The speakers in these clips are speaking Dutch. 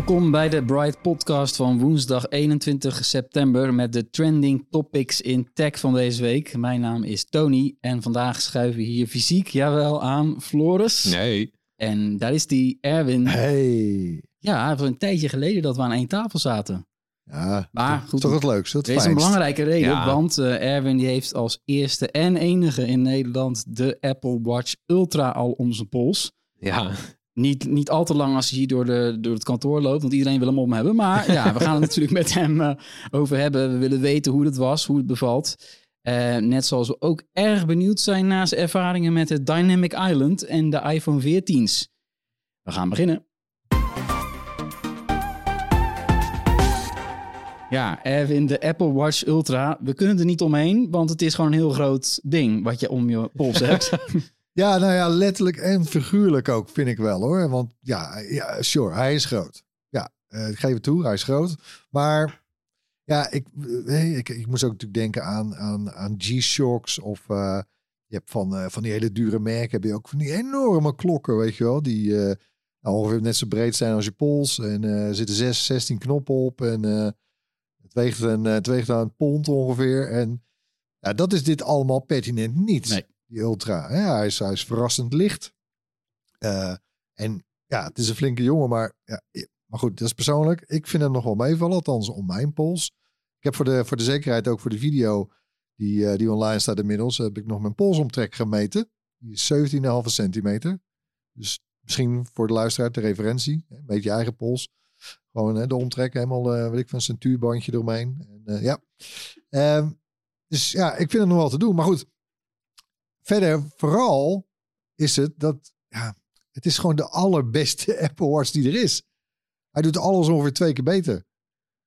Welkom bij de Bright Podcast van woensdag 21 september met de trending topics in tech van deze week. Mijn naam is Tony en vandaag schuiven we hier fysiek, jawel, aan Floris. Nee. En daar is die Erwin. Hey. Ja, het was een tijdje geleden dat we aan één tafel zaten. Ja, Maar goed, toch het leukste, het Er is een belangrijke reden, Ja. want eh, Erwin die heeft als eerste en enige in Nederland de Apple Watch Ultra al om zijn pols. Ja. Niet, niet al te lang als hij hier door, de, door het kantoor loopt, want iedereen wil hem om hebben. Maar ja, we gaan het natuurlijk met hem eh, over hebben. We willen weten hoe het was, hoe het bevalt. Eh, net zoals we ook erg benieuwd zijn naar zijn ervaringen met het Dynamic Island en de iPhone 14's. We gaan beginnen. Ja, Erwin, de Apple Watch Ultra. We kunnen er niet omheen, want het is gewoon een heel groot ding wat je om je pols hebt. Ja, nou ja, letterlijk en figuurlijk ook, vind ik wel hoor. Want ja, ja sure, hij is groot. Ja, eh, ik geef het toe, hij is groot. Maar ja, ik, eh, ik, ik moest ook natuurlijk denken aan, aan, aan G-Shocks of... eh, je hebt van, van die hele dure merken heb je ook van die enorme klokken, weet je wel. Die nou, ongeveer net zo breed zijn als je pols. En er zitten zes, 16 knoppen op. En het, weegt een, het weegt een pond ongeveer. En ja, dat is dit allemaal pertinent niet. Nee. Die Ultra. Hè? Hij, is, hij is verrassend licht. Eh, en ja, het is een flinke jongen, maar, ja, maar goed, dat is persoonlijk. Ik vind het nog wel meevallen, althans om mijn pols. Ik heb voor de, voor de zekerheid ook voor de video die, eh, die online staat inmiddels, heb ik nog mijn polsomtrek gemeten. Die is 17,5 centimeter. Dus misschien voor de luisteraar de referentie. Een beetje je eigen pols. Gewoon hè, de omtrek, helemaal, eh weet ik, van een centuurbandje eromheen. En, ja. Ehm, dus ja, ik vind het nog wel te doen. Maar goed, verder vooral is het dat, ja, het is gewoon de allerbeste Apple Watch die er is. Hij doet alles ongeveer twee keer beter.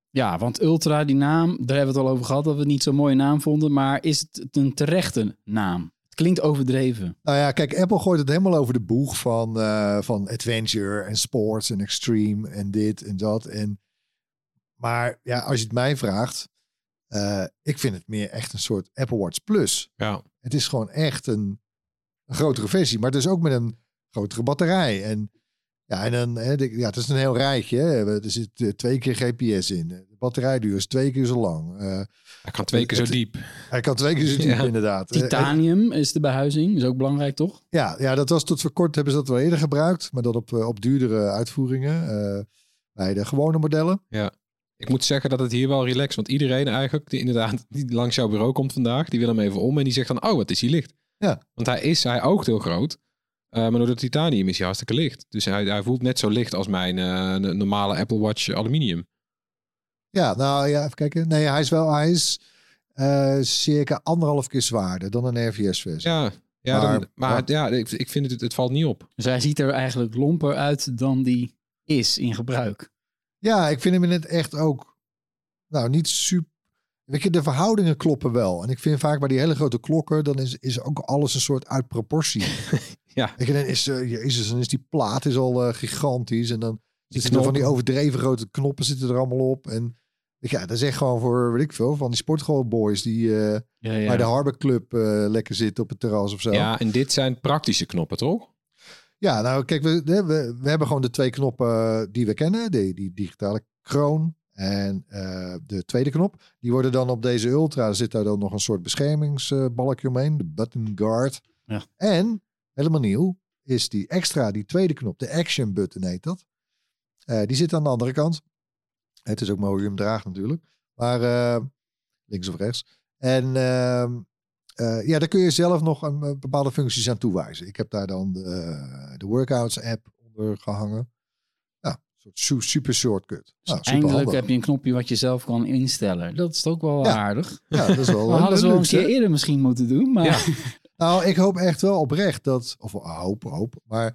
Ja, want Ultra, die naam, daar hebben we het al over gehad, dat we het niet zo'n mooie naam vonden. Maar is het een terechte naam? Het klinkt overdreven. Nou ja, kijk, Apple gooit het helemaal over de boeg van, eh, van adventure en sports en extreme en dit en dat. En, maar ja, als je het mij vraagt, eh, ik vind het meer echt een soort Apple Watch Plus. Ja. Het is gewoon echt een, een grotere versie, maar dus ook met een grotere batterij. En ja, en dan, hè, de- ja, het is een heel rijtje. Hè. Er zit eh, twee keer GPS in. De batterijduur is twee keer zo lang. Eh, Hij kan twee keer zo diep. hij kan twee keer zo diep, Ja. inderdaad. Eh, Titanium is de behuizing, is ook belangrijk toch? Ja, ja, dat was tot voor kort hebben ze dat wel eerder gebruikt, maar dat op, op duurdere uitvoeringen eh, bij de gewone modellen. Ik moet zeggen dat het hier wel relaxed. Want iedereen eigenlijk, die inderdaad die langs jouw bureau komt vandaag, die wil hem even om en die zegt dan, oh, wat is hij licht. Ja. Want hij is, hij oogt heel groot. eh, maar door de titanium is hij hartstikke licht. Dus hij, hij voelt net zo licht als mijn eh, normale Apple Watch aluminium. Ja, nou ja, even kijken. Nee, hij is wel, hij is eh, circa anderhalf keer zwaarder dan een RVS-versie. Ja, ja Maar- dan, maar, maar- ja, ik, ik vind het, het valt niet op. Dus hij ziet er eigenlijk lomper uit dan die is in gebruik. Ja, ik vind hem in het echt ook, nou niet super. Weet je, de verhoudingen kloppen wel. En ik vind vaak bij die hele grote klokken, dan is, is ook alles een soort uit proportie. Ja. Je, dan is, eh, jezus, dan is die plaat is al eh, gigantisch. En dan Die zitten er van die overdreven grote knoppen zitten er allemaal op. En ja, dat is echt gewoon voor, weet ik veel, van die sportschoolboys die eh, Ja, bij de Harbor Club lekker zitten op het terras of zo. Ja, en dit zijn praktische knoppen, toch? Ja, nou kijk, we, we, we hebben gewoon de twee knoppen die we kennen. Die, die digitale kroon En eh, de tweede knop, die worden dan op deze Ultra, zit daar dan nog een soort beschermingsbalkje omheen, de button guard. Ja. En, helemaal nieuw, is die extra, die tweede knop, de action button heet dat. Eh, die zit aan de andere kant. Het is ook mooi hem draagt natuurlijk. Maar eh, links of rechts. En eh, ja, daar kun je zelf nog een, eh, bepaalde functies aan toewijzen. Ik heb daar dan de, eh, de workouts app onder gehangen. Ja, een soort su- super shortcut. Dus Nou, super eindelijk handig. heb je een knopje wat je zelf kan instellen. Dat is ook wel Ja. aardig. Ja, dat is wel We hadden ze wel een keer eerder misschien moeten doen. Maar Ja. Nou, ik hoop echt wel oprecht dat, of ah, hoop, hoop, maar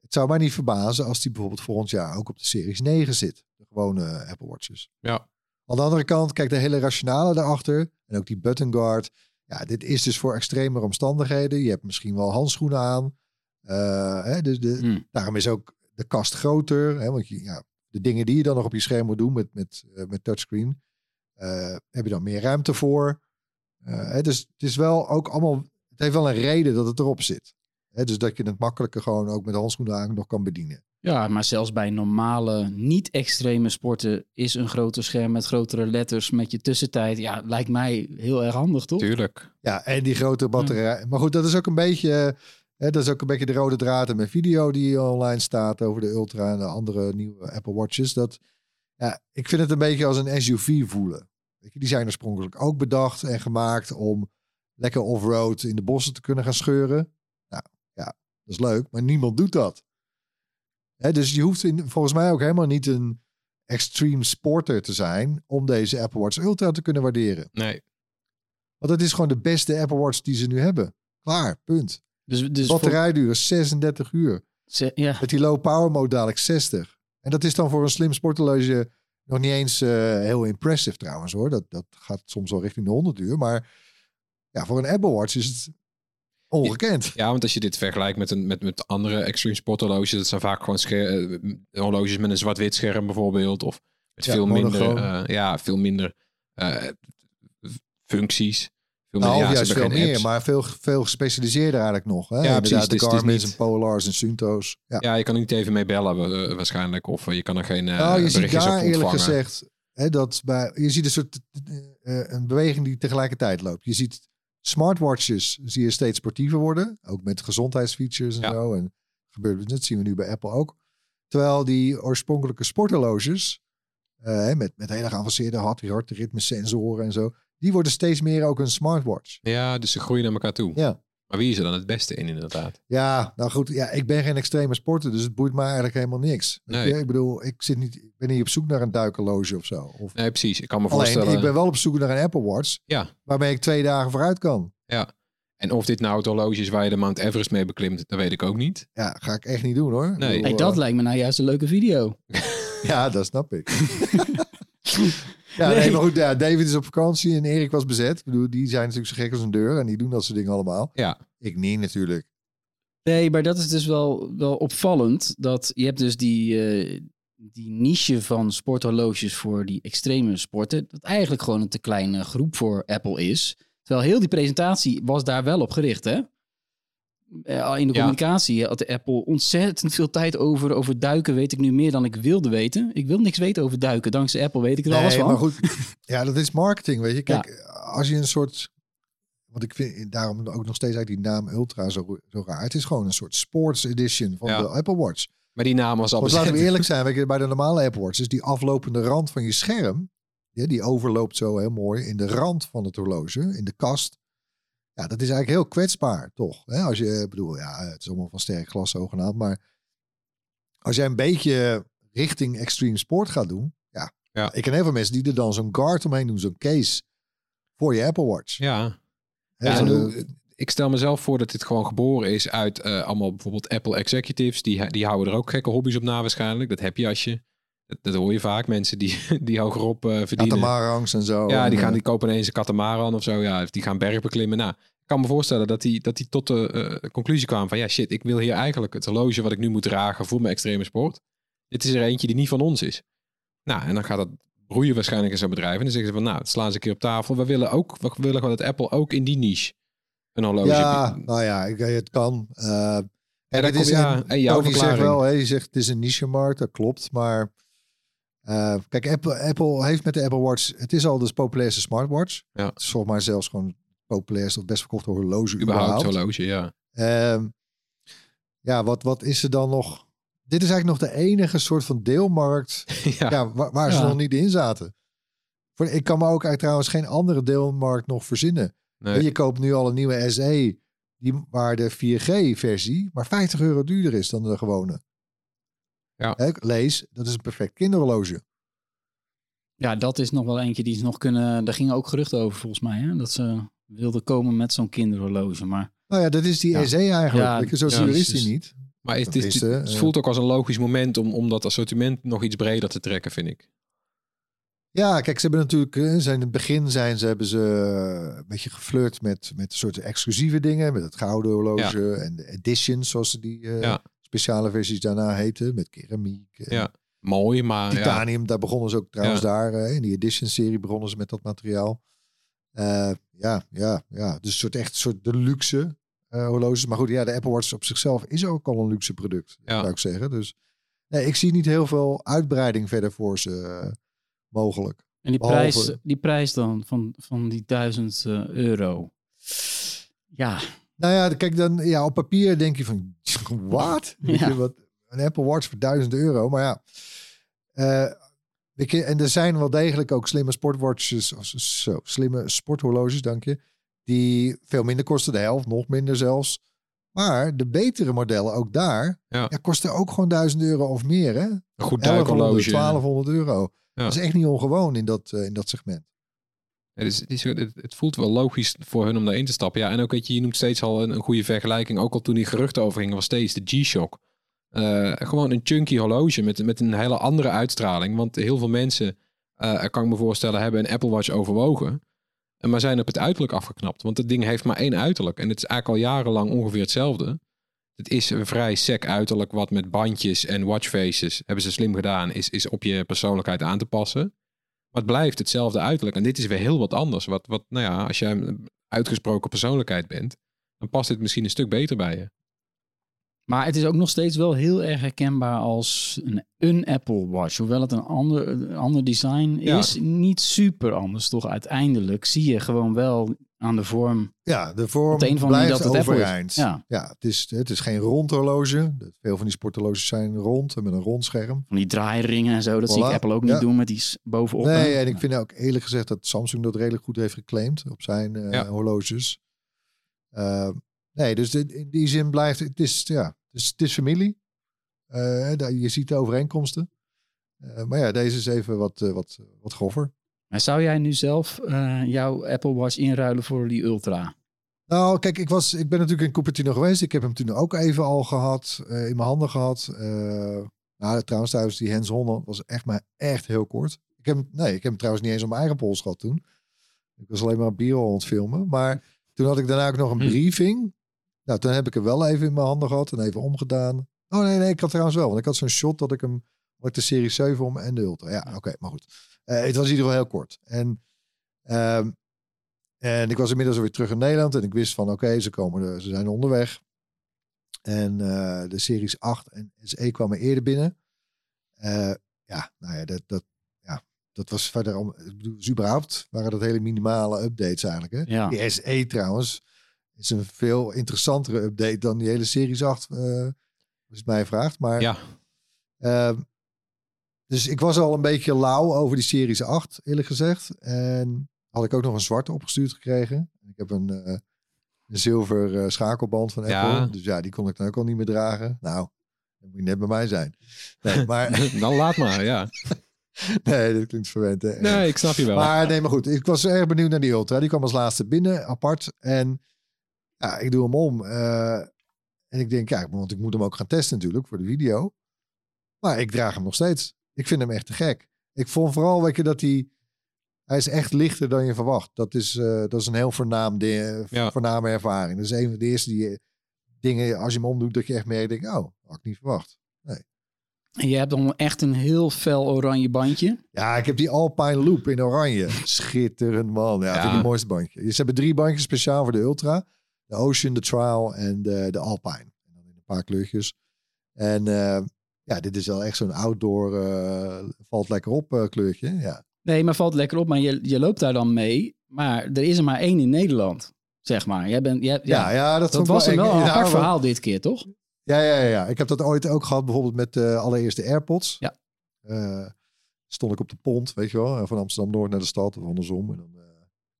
het zou mij niet verbazen als die bijvoorbeeld volgend jaar ook op de Series 9 zit. De gewone Apple Watches. Ja. Aan de andere kant, kijk de hele rationale daarachter en ook die button guard. Ja, dit is dus voor extremere omstandigheden. Je hebt misschien wel handschoenen aan. Eh, hè, dus de, Hmm. daarom is ook de kast groter. Hè, want je, ja, de dingen die je dan nog op je scherm moet doen met, met, eh, met touchscreen, eh, heb je dan meer ruimte voor. Hè, dus het is wel ook allemaal, het heeft wel een reden dat het erop zit. Hè, dus dat je het makkelijker gewoon ook met handschoenen aan nog kan bedienen. Ja, maar zelfs bij normale, niet-extreme sporten is een groter scherm met grotere letters met je tussentijd. Ja, lijkt mij heel erg handig, toch? Tuurlijk. Ja, en die grote batterij. Maar goed, dat is ook een beetje, hè, dat is ook een beetje de rode draad in mijn video die online staat over de Ultra en de andere nieuwe Apple Watches. Dat, ja, ik vind het een beetje als een SUV voelen. Weet je, die zijn oorspronkelijk ook bedacht en gemaakt om lekker off-road in de bossen te kunnen gaan scheuren. Nou ja, dat is leuk, maar niemand doet dat. Dus je hoeft in, volgens mij ook helemaal niet een extreme sporter te zijn om deze Apple Watch Ultra te kunnen waarderen. Nee. Want het is gewoon de beste Apple Watch die ze nu hebben. Klaar, punt. Dus, dus Batterijduur is 36 uur. ze- ja, Met die low power mode dadelijk 60. En dat is dan voor een slim sporthorloge nog niet eens eh, heel impressive trouwens hoor. Dat, dat gaat soms wel richting de 100 uur. Maar ja, voor een Apple Watch is het ongekend. Ja, want als je dit vergelijkt met, een, met, met andere extreme sport horloges, dat zijn vaak gewoon scher- eh, horloges met een zwart-wit scherm bijvoorbeeld. Of met Ja, veel minder, eh, ja, veel minder eh, functies. Veel Nou, minder, of ja, juist veel meer, apps. maar veel, veel gespecialiseerder eigenlijk nog. Hè? Ja, precies. De Dus Garmin's en Polars en Sunto's. Ja. Ja, je kan niet even mee bellen eh, waarschijnlijk. Of eh, je kan er geen eh nou, je ziet daar eerlijk gezegd, hè, dat bij, je ziet een soort eh, een beweging die tegelijkertijd loopt. Je ziet smartwatches zie je steeds sportiever worden, ook met gezondheidsfeatures en Ja. zo. En gebeurt dat zien we nu bij Apple ook. Terwijl die oorspronkelijke sporthorloges eh, met, met hele geavanceerde hart, hartritmesensoren en zo, die worden steeds meer ook een smartwatch. Ja, dus ze groeien naar elkaar toe. Ja. Maar wie is er dan het beste in inderdaad? Ja, nou goed. Ja, ik ben geen extreme sporter, dus het boeit me eigenlijk helemaal niks. Nee. Ik bedoel, ik, zit niet, ik ben niet op zoek naar een duikerloge of zo. Of, Nee, precies. Ik kan me Alleen, voorstellen. ik ben wel op zoek naar een Apple Watch. Ja. Waarmee ik twee dagen vooruit kan. En of dit nou het horloge is waar je de Mount Everest mee beklimt, dat weet ik ook niet. Ja, ga ik echt niet doen hoor. Nee. bedoel, hey, dat eh, lijkt me nou juist een leuke video. Ja, dat snap ik. ja, nee. Nee. maar goed. Ja, David is op vakantie en Erik was bezet. Ik bedoel, die zijn natuurlijk zo gek als een deur. En die doen dat soort dingen allemaal. Ja. Ik niet natuurlijk. Nee, maar dat is dus wel, wel opvallend. Dat je hebt dus die, eh, die niche van sporthorloges voor die extreme sporten. Dat eigenlijk gewoon een te kleine groep voor Apple is. Terwijl heel die presentatie was daar wel op gericht, hè? Eh, In de Ja. communicatie had de Apple ontzettend veel tijd over. Over duiken weet ik nu meer dan ik wilde weten. Ik wil niks weten over duiken. Dankzij Apple weet ik er alles van. maar goed. Ja, dat is marketing, weet je. Kijk, als je een soort... Want ik vind daarom ook nog steeds uit die naam Ultra zo, zo raar. Het is gewoon een soort sports edition van Ja. de Apple Watch. Maar die naam was al Want laten we eerlijk zijn, bij de normale Apple Watch is die aflopende rand van je scherm, ja, die overloopt zo heel mooi in de rand van het horloge, in de kast. Ja, dat is eigenlijk heel kwetsbaar, toch? Hè? Als je, bedoel, ja, het is allemaal van sterk glas zogenaamd, maar als jij een beetje richting extreme sport gaat doen, ja, Ja. ik ken heel veel mensen die er dan zo'n guard omheen doen, zo'n case voor je Apple Watch. Ja. De- ik stel mezelf voor dat dit gewoon geboren is uit eh, allemaal bijvoorbeeld Apple executives. Die, die houden er ook gekke hobby's op na waarschijnlijk. Dat heb je als je... Dat, dat hoor je vaak. Mensen die, die hogerop eh verdienen. Katamarangs en zo. Ja, die, gaan, eh, die kopen ineens een katamaran of zo. Ja, die gaan berg beklimmen. Nou, ik kan me voorstellen dat die, dat die tot de eh, conclusie kwamen van... Ja, shit, ik wil hier eigenlijk het horloge wat ik nu moet dragen voor mijn extreme sport. Dit is er eentje die niet van ons is. Nou, en dan gaat dat broeien waarschijnlijk in zo'n bedrijf. En dan zeggen ze van, nou, slaan ze een keer op tafel. We willen ook, we willen gewoon dat Apple ook in die niche een horloge... Ja, nou ja, ik, het kan. Eh en daar het is ja, een, en jouw Tony zegt verklaring. wel, hè, je zegt het is een niche markt, dat klopt. Maar Eh, kijk, Apple, Apple heeft met de Apple Watch... Het is al de populairste smartwatch. Ja. Het is volgens mij zelfs gewoon het populairste of best verkochte horloge Überhaupt überhaupt. horloge, ja. Ehm, ja, wat, wat is er dan nog? Dit is eigenlijk nog de enige soort van deelmarkt ja. ja. waar, waar ze Ja. nog niet in zaten. Ik kan me ook eigenlijk trouwens geen andere deelmarkt nog verzinnen. Nee. Je koopt nu al een nieuwe SE, die, waar de 4G-versie maar 50 euro duurder is dan de gewone. Ja. Lees, dat is een perfect kinderhorloge. Ja, dat is nog wel eentje die ze nog kunnen... Daar gingen ook geruchten over volgens mij. Hè? Dat ze wilden komen met zo'n kinderhorloge. Maar Nou ja, dat is die Ja. SE eigenlijk. Ja, Zo ja, is die niet. Maar het, is, is, het, eh, het voelt ook als een logisch moment om, om dat assortiment nog iets breder te trekken, vind ik. Ja, kijk, ze hebben natuurlijk, eh, zijn in het begin zijn ze, hebben ze eh, een beetje geflirt met, met een soort exclusieve dingen. Met het gouden horloge en de editions, zoals ze die eh, Ja. Speciale versies daarna heten. Met keramiek. en Ja, Mooi, maar ja, Titanium, daar begonnen ze ook trouwens Ja. daar. eh, in die edition serie begonnen ze met dat materiaal. Eh, ja, ja, ja. Dus een soort echt soort de luxe eh, horloges. Maar goed, ja, de Apple Watch op zichzelf is ook al een luxe product, Ja. zou ik zeggen. Dus nee, ik zie niet heel veel uitbreiding verder voor ze mogelijk. En die, Behalve- prijs, die prijs dan van, van die 1000 eh, euro. Ja, Nou ja, kijk dan, ja, op papier denk je van, wat? Ja. wat? Een Apple Watch voor 1000 euro. Maar ja, je, en er zijn wel degelijk ook slimme sportwatches, of zo, slimme sporthorloges, dank je, die veel minder kosten, de helft, nog minder zelfs. Maar de betere modellen, ook daar, Ja. ja. kosten ook gewoon 1000 euro of meer, hè? een goed 1100, duikhorloge. 1200 euro. Ja. Dat is echt niet ongewoon in dat, eh, in dat segment. Het, is, het, is, het, voelt wel logisch voor hun om daarin te stappen. Ja, en ook weet je, je noemt steeds al een, een goede vergelijking. Ook al toen die geruchten overgingen, was steeds de G-Shock. Eh, gewoon een chunky horloge met, met een hele andere uitstraling. Want heel veel mensen, eh kan ik me voorstellen, hebben een Apple Watch overwogen. eh, Maar zijn op het uiterlijk afgeknapt. Want het ding heeft maar één uiterlijk. En het is eigenlijk al jarenlang ongeveer hetzelfde. Het is een vrij sec uiterlijk wat met bandjes en watchfaces, hebben ze slim gedaan, is, is op je persoonlijkheid aan te passen. Maar het blijft hetzelfde uiterlijk. En dit is weer heel wat anders. Wat, wat nou ja, als jij een uitgesproken persoonlijkheid bent, dan past dit misschien een stuk beter bij je. maar het is ook nog steeds wel heel erg herkenbaar als een, een Apple Watch. Hoewel het een ander, een ander design Ja. is, niet super anders. Toch uiteindelijk zie je gewoon wel aan de vorm. Ja, de vorm de manier blijft dat het overeind. Ja. Ja, het is, het is geen rond horloge. Veel van die sporthorloges zijn rond en met een rond scherm. Van die draairingen en zo. Dat zie ik Voilà. Apple ook niet Ja. doen met die bovenop. Nee, en ik vind ook eerlijk gezegd dat Samsung dat redelijk goed heeft geclaimd op zijn eh, Ja. horloges. Eh, nee, dus dit- in die zin blijft het is, ja, het is, het is familie. Eh, daar- je ziet de overeenkomsten. Eh, maar ja, deze is even wat, wat, wat groffer. Maar zou jij nu zelf eh, jouw Apple Watch inruilen voor die Ultra? Nou, kijk, ik, was, ik ben natuurlijk in Cupertino geweest. Ik heb hem toen ook even al gehad, eh, in mijn handen gehad. Eh, nou, trouwens, trouwens, die hands-on was echt maar echt heel kort. Ik heb, nee, ik heb hem trouwens niet eens op mijn eigen pols gehad toen. Ik was alleen maar een bier aan het filmen. Maar toen had ik daarna ook nog een Hm. briefing. Nou, toen heb ik hem wel even in mijn handen gehad en even omgedaan. Oh nee, nee, ik had trouwens wel. Want ik had zo'n shot dat ik hem, had ik de Serie 7 om en de Ultra. Ja, oké, maar goed. Eh, het was in ieder geval heel kort. En, ehm, en ik was inmiddels weer terug in Nederland en ik wist van oké, ze komen, er- ze zijn onderweg. En eh, de series 8 en SE kwamen eerder binnen. Eh, ja, nou ja, dat, dat, ja, dat was verder om. Ik bedoel, dus überhaupt waren dat hele minimale updates eigenlijk. Hè? Ja. Die SE trouwens is een veel interessantere update dan die hele series 8, eh, als je het mij vraagt. Maar Ja, Ehm, dus ik was al een beetje lauw over die Series 8, eerlijk gezegd. En had ik ook nog een zwarte opgestuurd gekregen. Ik heb een, eh, een zilver eh, schakelband van Apple. Ja. Dus ja, die kon ik dan ook al niet meer dragen. Nou, dat moet je net bij mij zijn. Nee, maar dan laat maar, ja. nee, dat klinkt verwend. Hè? Nee, ik snap je wel. Maar nee, maar goed. Ik was erg benieuwd naar die Ultra. Die kwam als laatste binnen, apart. En ja, ik doe hem om. eh, en ik denk, ja, want ik moet hem ook gaan testen natuurlijk voor de video. Maar ik draag hem nog steeds. Ik vind hem echt te gek. Ik vond vooral, weet je, dat hij... Hij is echt lichter dan je verwacht. Dat is, eh, dat is een heel voornaam Ja. voorname ervaring. Dat is een van de eerste die, dingen, als je hem omdoet, dat je echt meer denkt, oh, had ik niet verwacht. En je hebt dan echt een heel fel oranje bandje. Ja, ik heb die Alpine Loop in oranje. Schitterend, man. Ja, Ja. vind ik het mooiste bandje. Ze hebben drie bandjes speciaal voor de Ultra. De Ocean, de Trial en de, de Alpine. En dan in een paar kleurtjes. En eh, ja, dit is wel echt zo'n outdoor, eh, valt lekker op eh, kleurtje. Ja. Nee, maar valt lekker op. Maar je, je loopt daar dan mee. Maar er is er maar één in Nederland, zeg maar. Jij bent, jij, Ja, ja, ja, dat, was wel een Ja, apart verhaal dit keer, toch? Ja, ja, ja, ja. Ik heb dat ooit ook gehad, bijvoorbeeld met de allereerste AirPods. Ja. Eh, stond ik op de pont, weet je wel, van Amsterdam-Noord naar de stad of andersom. En dan,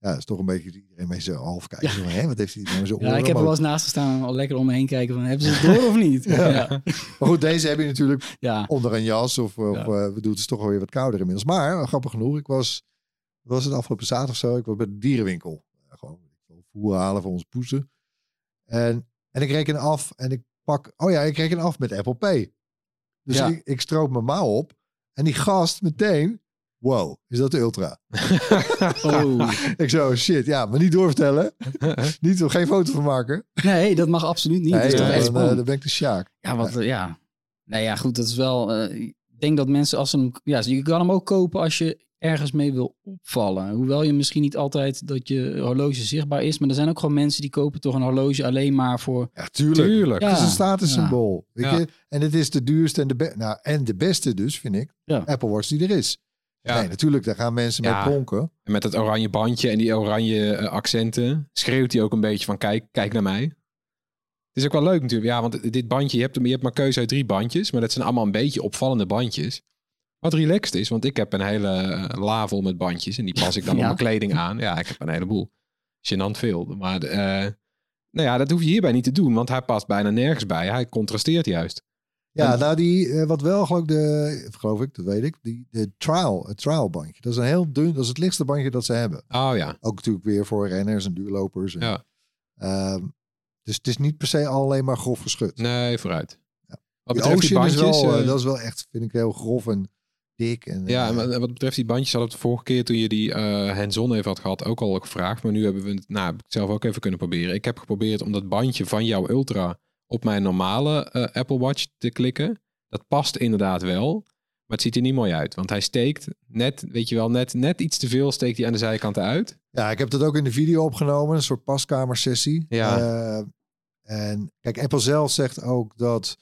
ja, dat is toch een beetje iedereen mee zo half kijken. Hè, wat heeft hij nou zo Ja, ik heb er wel eens naast gestaan al lekker om me heen kijken van, hebben ze het door of niet? Ja. ja. Maar goed, deze heb je natuurlijk ja. onder een jas of, of eh, bedoel, het is toch wel weer wat kouder inmiddels. Maar eh, grappig genoeg, ik was, wat was het afgelopen zaterdag zo, ik was bij de dierenwinkel. Gewoon voer halen voor onze poezen. En, en ik reken af en ik pak, oh ja, ik reken af met Apple Pay. Dus Ja. ik, ik stroop mijn mouw op en die gast meteen, wow, is dat de Ultra? Oh. Ik zo, shit, ja, maar niet doorvertellen. niet, geen foto van maken. Nee, dat mag absoluut niet. dat is Nee, toch dan, echt eh, spannend. dan ben ik de Sjaak. Ja, wat, ja. Nou ja, goed, dat is wel... eh, ik denk dat mensen als ze hem... Ja, je kan hem ook kopen als je ergens mee wil opvallen. Hoewel je misschien niet altijd dat je horloge zichtbaar is. Maar er zijn ook gewoon mensen die kopen toch een horloge alleen maar voor... Ja, tuurlijk. Tuurlijk. Ja. Het is een statussymbool. Weet Ja. je? En het is de duurste en de, be nou, en de beste dus, vind ik. Ja. Apple Watch die er is. Ja. Nee, natuurlijk, daar gaan mensen Ja. mee pronken. En met dat oranje bandje en die oranje eh, accenten schreeuwt hij ook een beetje van kijk, kijk naar mij. Het is ook wel leuk natuurlijk. Ja, want dit bandje, je hebt, je hebt maar keuze uit drie bandjes. Maar dat zijn allemaal een beetje opvallende bandjes. Wat relaxed is, want ik heb een hele eh, la vol met bandjes. En die pas ik dan Ja. op mijn kleding aan. Ja, ik heb een heleboel. Gênant veel. Maar eh, nou ja, dat hoef je hierbij niet te doen. Want hij past bijna nergens bij. Hij contrasteert juist. Ja, En- nou die, eh, wat wel geloof ik, de, geloof ik, dat weet ik, die, de trial, het trial bandje. Dat is een heel dun, dat is het lichtste bandje dat ze hebben. Oh ja. Ook natuurlijk weer voor renners en duurlopers. En, Ja. ehm, dus het is niet per se alleen maar grof geschud. Nee, vooruit. Ja. Wat Die betreft die is bandjes... wel, eh, eh, dat is wel echt, vind ik, heel grof en dik. En, Ja, en wat betreft die bandjes hadden we het de vorige keer toen je die eh hands-on even had gehad ook al gevraagd. Maar nu hebben we het nou, heb ik zelf ook even kunnen proberen. Ik heb geprobeerd om dat bandje van jouw Ultra op mijn normale eh, Apple Watch te klikken. Dat past inderdaad wel. Maar het ziet er niet mooi uit. Want hij steekt net, weet je wel, net, net iets te veel steekt hij aan de zijkanten uit. Ja, ik heb dat ook in de video opgenomen, een soort paskamersessie. Ja. Eh, en kijk, Apple zelf zegt ook dat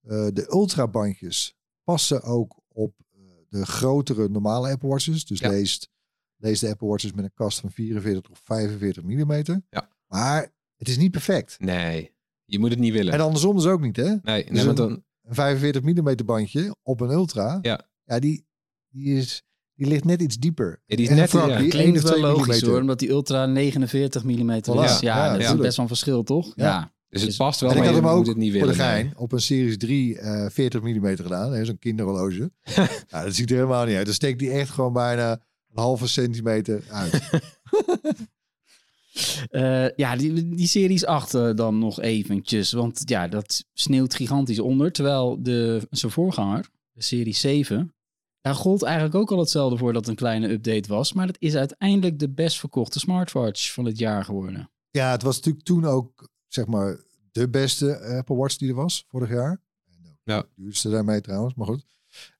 eh, de ultrabandjes passen ook op eh, de grotere normale Apple Watches. Dus Ja. leest, leest de Apple Watches met een kast van 44 of 45 mm. Ja. Maar het is niet perfect. Nee, je moet het niet willen. En andersom dus ook niet, hè? nee, nee Dus maar een- dan, Een 45 mm bandje op een ultra. Ja. Ja, die, die, is, die ligt net iets dieper. Ja, die is net- ja, die Klinkt 1 of wel 2 logisch millimeter. hoor, omdat die Ultra 49 mm is. Voilà. Ja, Ja, dat is best wel een verschil, toch? Ja. Ja. dus het Dus- past wel, En ik had hem ook het niet voor willen. de nee. gein op een Series 3 eh 40 mm gedaan. hè, Zo'n kinderhorloge. ja, dat ziet er helemaal niet uit. Dan steekt die echt gewoon bijna een halve centimeter uit. Eh, ja, die, die Series 8 eh, dan nog eventjes. Want ja, dat sneeuwt gigantisch onder. Terwijl de, zijn voorganger, de Serie 7... Daar gold eigenlijk ook al hetzelfde voor dat het een kleine update was. Maar het is uiteindelijk de best verkochte smartwatch van het jaar geworden. ja, het was natuurlijk toen ook, zeg maar, de beste Apple Watch die er was vorig jaar. Ja. de duurste daarmee trouwens, maar goed.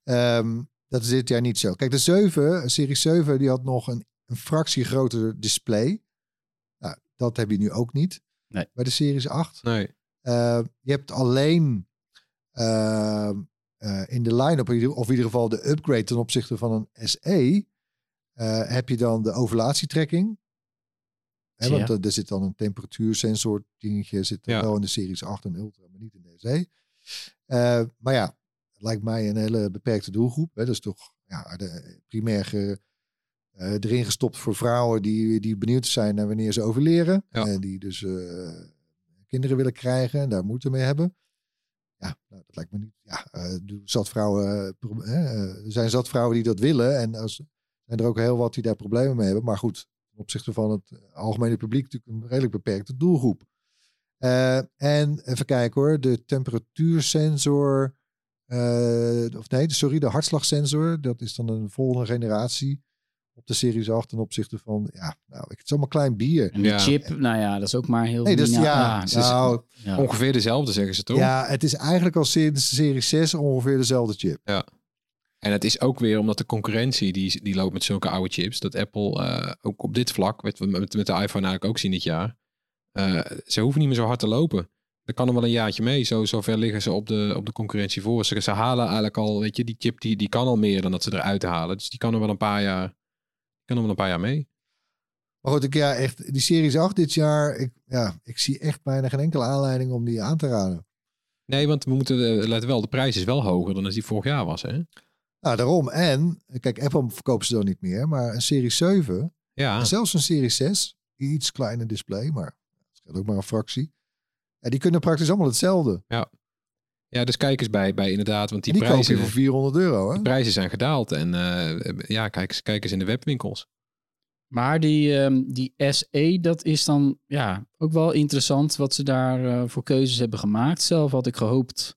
Ehm, dat is dit jaar niet zo. Kijk, de 7, Serie 7, die had nog een, een fractie groter display. Dat heb je nu ook niet. Nee. Bij de Series 8. Nee. Uh, je hebt alleen uh, uh, in de line-up, of in ieder geval de upgrade ten opzichte van een SE, uh, heb je dan de ovulatietrekking. Hè, want er, er zit dan een temperatuursensor dingetje, zit er Ja. wel in de Series 8 en Ultra, maar niet in de SE. Uh, maar ja, het lijkt mij een hele beperkte doelgroep. Hè. Dat is toch ja, de, primair ge, uh, erin gestopt voor vrouwen die, die benieuwd zijn naar wanneer ze overleren. Ja. En die dus uh, kinderen willen krijgen en daar moeite mee hebben. Ja, nou, dat lijkt me niet. Ja, uh, zat vrouwen, er zijn zat vrouwen die dat willen. En er zijn er ook heel wat die daar problemen mee hebben. Maar goed, ten opzichte van het algemene publiek natuurlijk een redelijk beperkte doelgroep. En even kijken hoor, de temperatuursensor. Of nee, sorry, de hartslagsensor. Dat is dan een volgende generatie op de Series 8 ten opzichte van, ja, nou, het is allemaal klein bier. En de Ja. chip, nou ja, dat is ook maar heel... Nee, dus ja, ja, is- nou, ja. Ongeveer dezelfde zeggen ze toch? ja, het is eigenlijk al sinds de Serie 6 ongeveer dezelfde chip. En het is ook weer omdat de concurrentie die, die loopt met zulke oude chips. Dat Apple eh, ook op dit vlak, wat we met, met de iPhone eigenlijk ook zien dit jaar. eh, ze hoeven niet meer zo hard te lopen. dat kan er wel een jaartje mee. Zo, zover liggen ze op de, op de concurrentie voor. Ze, ze halen eigenlijk al, weet je, die chip die, die kan al meer dan dat ze eruit halen. Dus die kan er wel een paar jaar, kan wel een paar jaar mee. Maar goed, ik, ja, echt, die Series 8 dit jaar, ik, ja, ik zie echt bijna geen enkele aanleiding om die aan te raden. Nee, want we moeten, eh, let wel, de prijs is wel hoger dan als die vorig jaar was, hè? Nou, daarom. En, kijk, Apple verkoopt ze dan niet meer, maar een Serie 7, Ja, en zelfs een Serie 6, iets kleiner display, maar dat scheelt ook maar een fractie. Ja, die kunnen praktisch allemaal hetzelfde. ja dus kijk eens bij, bij inderdaad, want die, die prijzen, voor 400 euro, hè? de prijzen zijn gedaald. En eh, ja, kijk, eens- kijk eens in de webwinkels. Maar die, ehm, die SE, dat is dan ja, ook wel interessant wat ze daar eh, voor keuzes hebben gemaakt. Zelf had ik gehoopt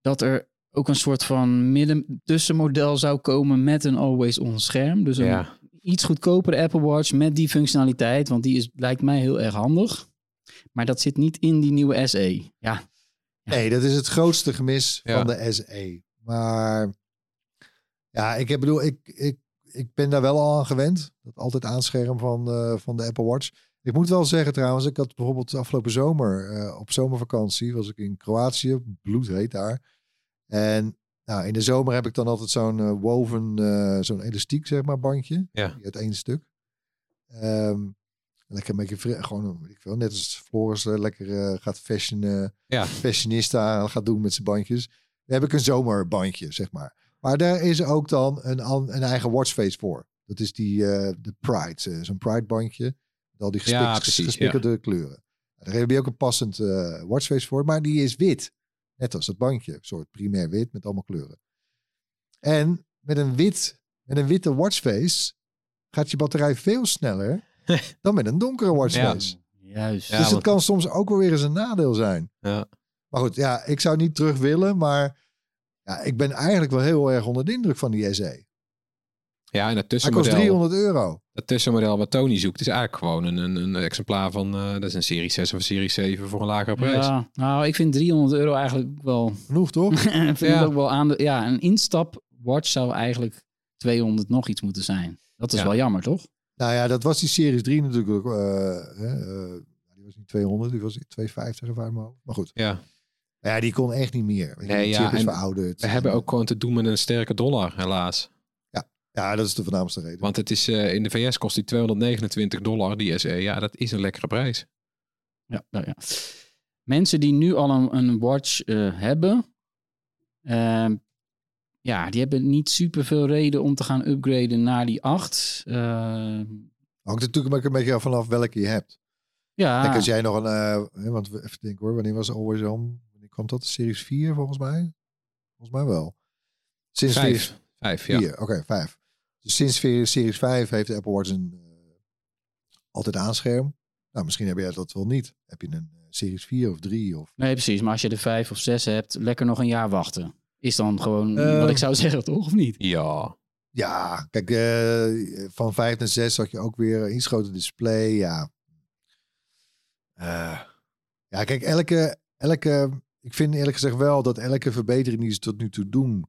dat er ook een soort van midden tussenmodel zou komen met een always-on scherm. Dus een Ja, iets goedkopere Apple Watch met die functionaliteit, want die is, lijkt mij heel erg handig. Maar dat zit niet in die nieuwe SE. Ja, Nee, dat is het grootste gemis Ja. van de SE. Maar ja, ik heb, bedoel, ik, ik, ik ben daar wel al aan gewend. Dat altijd aanscherm van, eh, van de Apple Watch. Ik moet wel zeggen trouwens, ik had bijvoorbeeld afgelopen zomer eh, op zomervakantie was ik in Kroatië, bloedheet daar. En nou, in de zomer heb ik dan altijd zo'n eh, woven, zo'n elastiek zeg maar bandje. Ja. Uit één stuk. Ehm, lekker een beetje gewoon, ik veel, net als Floris eh, lekker eh, gaat fashion, eh, ja. fashionista gaat doen met zijn bandjes. Dan heb ik een zomerbandje, zeg maar. Maar daar is ook dan een, een eigen watchface voor. Dat is die de Pride, zo'n Pride bandje. Met al die gespik, Ja, precies, gespikkelde kleuren. Daar heb je ook een passend eh, watchface voor, maar die is wit. Net als het bandje, een soort primair wit met allemaal kleuren. En met een, wit, met een witte watchface gaat je batterij veel sneller dan met een donkere watchface. juist. Ja, dus het kan soms ook wel weer eens een nadeel zijn. Ja. Maar goed, ja, ik zou niet terug willen, maar ja, ik ben eigenlijk wel heel erg onder de indruk van die SE. ja, en het Hij kost tussenmodel, 300 euro. het tussenmodel wat Tony zoekt, is eigenlijk gewoon een, een, een exemplaar van, eh, dat is een serie 6 of een serie 7 voor een lagere prijs. Ja, nou, ik vind 300 euro eigenlijk wel. Genoeg toch? ik vind Ja. het ook wel aan de. Ja, een instap watch zou eigenlijk 200 nog iets moeten zijn. Dat is Ja. wel jammer, toch? Nou ja, dat was die Series 3 natuurlijk ook. eh, hè, eh, die was niet 200, die was 250 of mijn hoofd. Maar goed, Ja. ja, die kon echt niet meer. Nee, die ja, chip is verouderd. We hebben ook gewoon te doen met een sterke dollar, helaas. Ja, dat is de voornaamste reden. Want het is, eh, in de VS kost die 229 dollar, die SE. Ja, dat is een lekkere prijs. Ja, ja, ja. Mensen die nu al een, een watch eh, hebben, ehm, ja, die hebben niet super veel reden om te gaan upgraden naar die 8. Eh, Hangt natuurlijk ook een beetje vanaf welke je hebt. ja, Kijk, als jij nog een, eh, hè, want even denken hoor, wanneer was Always On? Wanneer kwam dat? Series 4 volgens mij? Volgens mij wel. Sinds Series Vijf. Vijf, ja. 4, oké, 5. Dus sinds Series 5 heeft de Apple Watch een eh, altijd aanscherm. Nou, misschien heb jij dat wel niet. Heb je een eh, Series 4 of 3 of... nee, precies. Maar als je de 5 of 6 hebt, lekker nog een jaar wachten. Is dan gewoon Eh, wat ik zou zeggen, toch? Of niet? Ja. Ja, kijk, eh, van 5 naar 6 had je ook weer groter display. Ja. Eh, ja, kijk, elke, elke... Ik vind eerlijk gezegd wel dat elke verbetering die ze tot nu toe doen...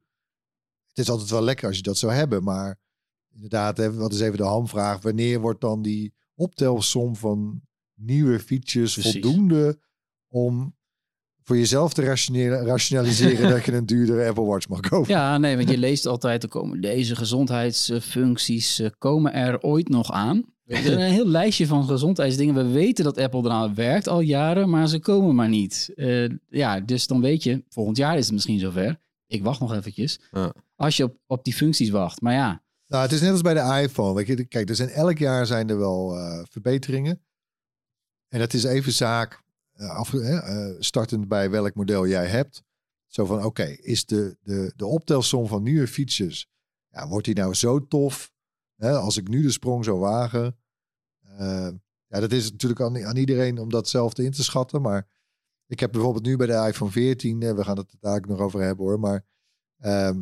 Het is altijd wel lekker als je dat zou hebben, maar... Inderdaad, hè, wat is even de hamvraag. Wanneer wordt dan die optelsom van nieuwe features Precies. voldoende om voor jezelf te rationele- rationaliseren dat je een duurdere Apple Watch mag kopen? Ja, nee, want je leest altijd, er komen deze gezondheidsfuncties, eh, komen er ooit nog aan? Er is een heel lijstje van gezondheidsdingen. We weten dat Apple eraan werkt al jaren, maar ze komen maar niet. Eh, ja, dus dan weet je, volgend jaar is het misschien zover. Ik wacht nog eventjes. Ja. Als je op, op die functies wacht. Maar ja, Nou, het is net als bij de iPhone. Weet je, kijk, er zijn elk jaar zijn er wel eh, verbeteringen. En het is even zaak, eh, eh, startend bij welk model jij hebt. Zo van, oké, is de, de, de optelsom van nieuwe features, ja, wordt die nou zo tof? Hè, als ik nu de sprong zou wagen. Eh, ja, dat is natuurlijk aan, aan iedereen om dat zelf in te schatten. Maar ik heb bijvoorbeeld nu bij de iPhone 14, eh, we gaan het daar ook nog over hebben hoor, maar ehm,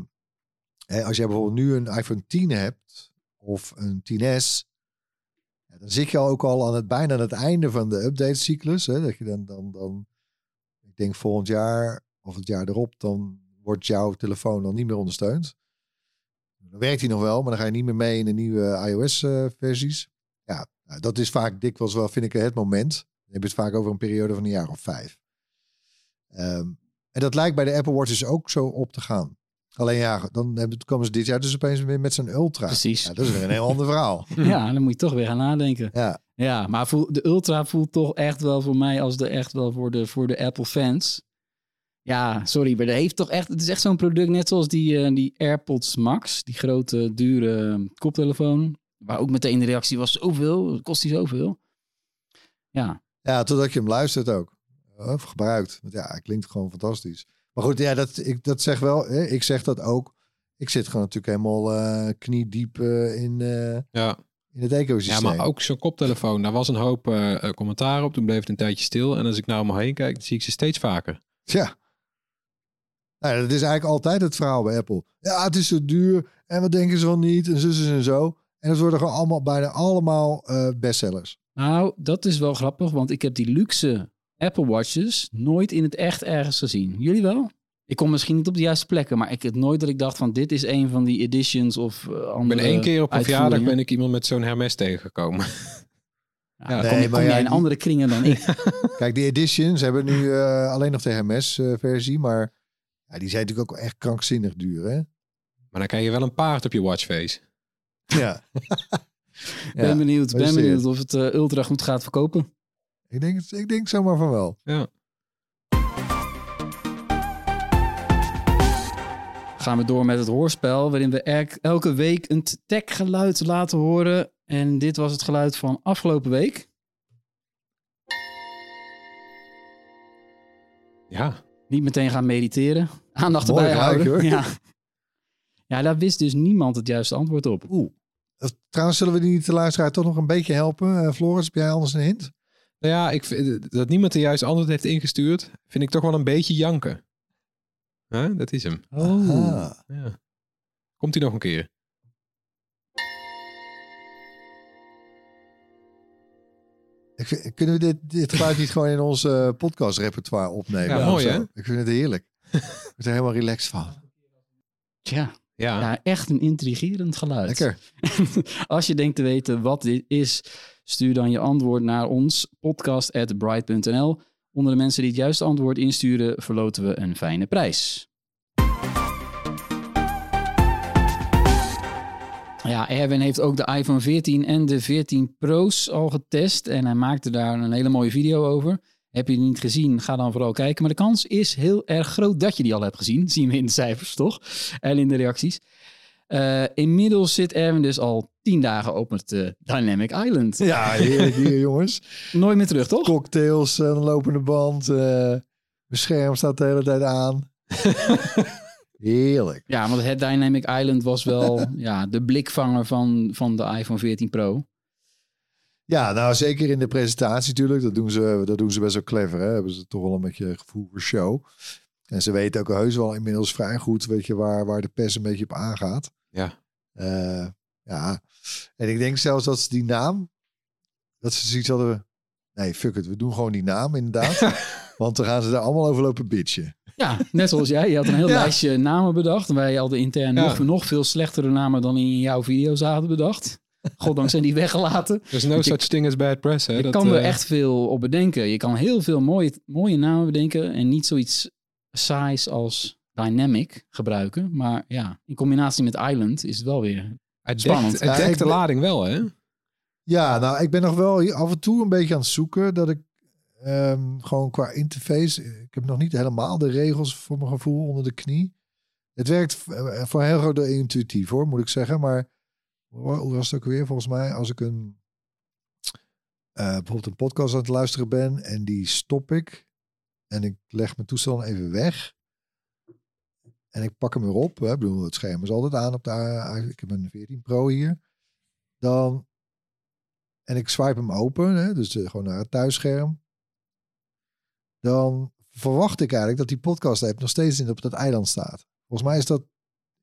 Hè, als jij bijvoorbeeld nu een iPhone 10 hebt of een 10S, ja, dan zit je ook al aan het bijna aan het einde van de updatecyclus. Hè, dat je dan, dan, dan, ik denk volgend jaar of het jaar erop, dan wordt jouw telefoon dan niet meer ondersteund. Dan werkt hij nog wel, maar dan ga je niet meer mee in de nieuwe iOS-versies. ja, nou, dat is vaak dikwijls wel, vind ik, het moment. Dan heb je het vaak over een periode van een jaar of vijf. Ehm, en dat lijkt bij de Apple Watch dus ook zo op te gaan. Alleen ja, dan hebben- komen ze dit jaar dus opeens weer met zijn Ultra. Precies. Ja, dat is weer een heel ander verhaal. Ja, dan moet je toch weer gaan nadenken. Ja, Ja, maar voel, de Ultra voelt toch echt wel voor mij als de echt wel voor de, voor de Apple fans. Ja, sorry, maar dat heeft toch echt. Het is echt zo'n product, net zoals die, eh, die AirPods Max, die grote, dure koptelefoon. Waar ook meteen de reactie was: zoveel, kost die zoveel. Ja, ja totdat je hem luistert ook. Of gebruikt. Want ja, hij klinkt gewoon fantastisch. Maar goed, ja, dat, ik, dat zeg wel. Hè, ik zeg dat ook. Ik zit gewoon natuurlijk helemaal eh kniediep eh, in, eh, Ja. in het ecosysteem. ja, maar ook zo'n koptelefoon. Daar was een hoop commentaar op. Toen bleef het een tijdje stil. En als ik nou om me heen kijk, dan zie ik ze steeds vaker. Ja. Nou, dat is eigenlijk altijd het verhaal bij Apple. Ja, het is zo duur. En wat denken ze wel niet? En zo en zo. En het worden gewoon allemaal, bijna allemaal eh, bestsellers. nou, dat is wel grappig, want ik heb die luxe Apple Watches nooit in het echt ergens gezien. Jullie wel? Ik kom misschien niet op de juiste plekken, maar ik heb nooit dat ik dacht van dit is een van die editions of eh, Ik andere ben één keer op een verjaardag ben ik iemand met zo'n Hermes tegengekomen. Ja, kom, je- jij in andere kringen dan ik. Kijk, die editions hebben nu eh, alleen nog de Hermes-versie. maar ja, die zijn natuurlijk ook echt krankzinnig duur, hè? Maar dan krijg je wel een paard op je watchface. Ja. ben benieuwd, ben benieuwd of het eh, ultra goed gaat verkopen. Ik denk, ik denk zomaar van wel. Ja. Gaan we door met het hoorspel, waarin we elk- elke week een tech-geluid laten horen. En dit was het geluid van afgelopen week. Ja. Niet meteen gaan mediteren. Aandacht Mooi erbij houden. hoor. Ja. ja, daar wist dus niemand het juiste antwoord op. Oeh. Eh, Trouwens, zullen we die de luisteraar toch nog een beetje helpen? Eh, Floris, heb jij anders een hint? Nou ja, ik, vind- dat niemand de juiste antwoord heeft ingestuurd, vind ik toch wel een beetje janken. Hè? Dat is hem. Aha. Ja. Komt hij nog een keer? Ik vind- kunnen we dit, dit geluid niet gewoon in ons eh, podcast-repertoire opnemen? Ja, mooi, hè? Ik vind het heerlijk. Ik word er helemaal relaxed van. Tja, Ja. ja, echt een intrigerend geluid. Lekker. Als je denkt te weten wat dit is, stuur dan je antwoord naar ons podcast@bright.nl. Onder de mensen die het juiste antwoord insturen, verloten we een fijne prijs. Ja, Erwin heeft ook de iPhone 14 en de 14 Pro's al getest en hij maakte daar een hele mooie video over. Heb je die niet gezien, ga dan vooral kijken. Maar de kans is heel erg groot dat je die al hebt gezien. Zien we in de cijfers, toch? En in de reacties. Eh, inmiddels zit Erwin dus al tien dagen op het eh, Dynamic Island. Ja, heerlijk hier, jongens. Nooit meer terug, toch? Cocktails, eh, een lopende band. mijn scherm staat de hele tijd aan. heerlijk. Ja, want het Dynamic Island was wel ja, de blikvanger van, van de iPhone 14 Pro. Ja, nou zeker in de presentatie natuurlijk. Dat doen ze, dat doen ze best wel clever. Hè? Hebben ze toch wel een beetje gevoel voor show. En ze weten ook heus wel inmiddels vrij goed weet je, waar, waar de pers een beetje op aangaat. Ja. Eh, ja, en ik denk zelfs dat ze die naam, dat ze zoiets hadden. Nee, fuck it, we doen gewoon die naam inderdaad. Want dan gaan ze daar allemaal over lopen bitchen. Ja, net zoals jij. Je had een heel Ja. lijstje namen bedacht. Wij hadden intern Ja. nog, nog veel slechtere namen dan in jouw video's hadden bedacht. Goddank zijn die weggelaten. There's no Je- such thing as bad press. Hè? Je Dat, kan er eh, echt veel op bedenken. Je kan heel veel mooie, mooie namen bedenken en niet zoiets saais als Dynamic gebruiken. Maar ja, in combinatie met Island is het wel weer... Het Spannend. dekt, het dekt de ben- lading wel, hè? Ja, nou, ik ben nog wel af en toe een beetje aan het zoeken dat ik ehm, gewoon qua interface, ik heb nog niet helemaal de regels voor mijn gevoel onder de knie. Het werkt eh, voor een heel groot intuïtief hoor, moet ik zeggen. Maar hoe was het ook weer? Volgens mij, als ik een eh, bijvoorbeeld een podcast aan het luisteren ben en die stop ik en ik leg mijn toestel even weg en ik pak hem weer op. Hè, bedoel, het scherm is altijd aan op de. Ik heb een 14 Pro hier. Dan en ik swipe hem open, hè, dus gewoon naar het thuisscherm. Dan verwacht ik eigenlijk dat die podcast app nog steeds in op dat eiland staat. Volgens mij is dat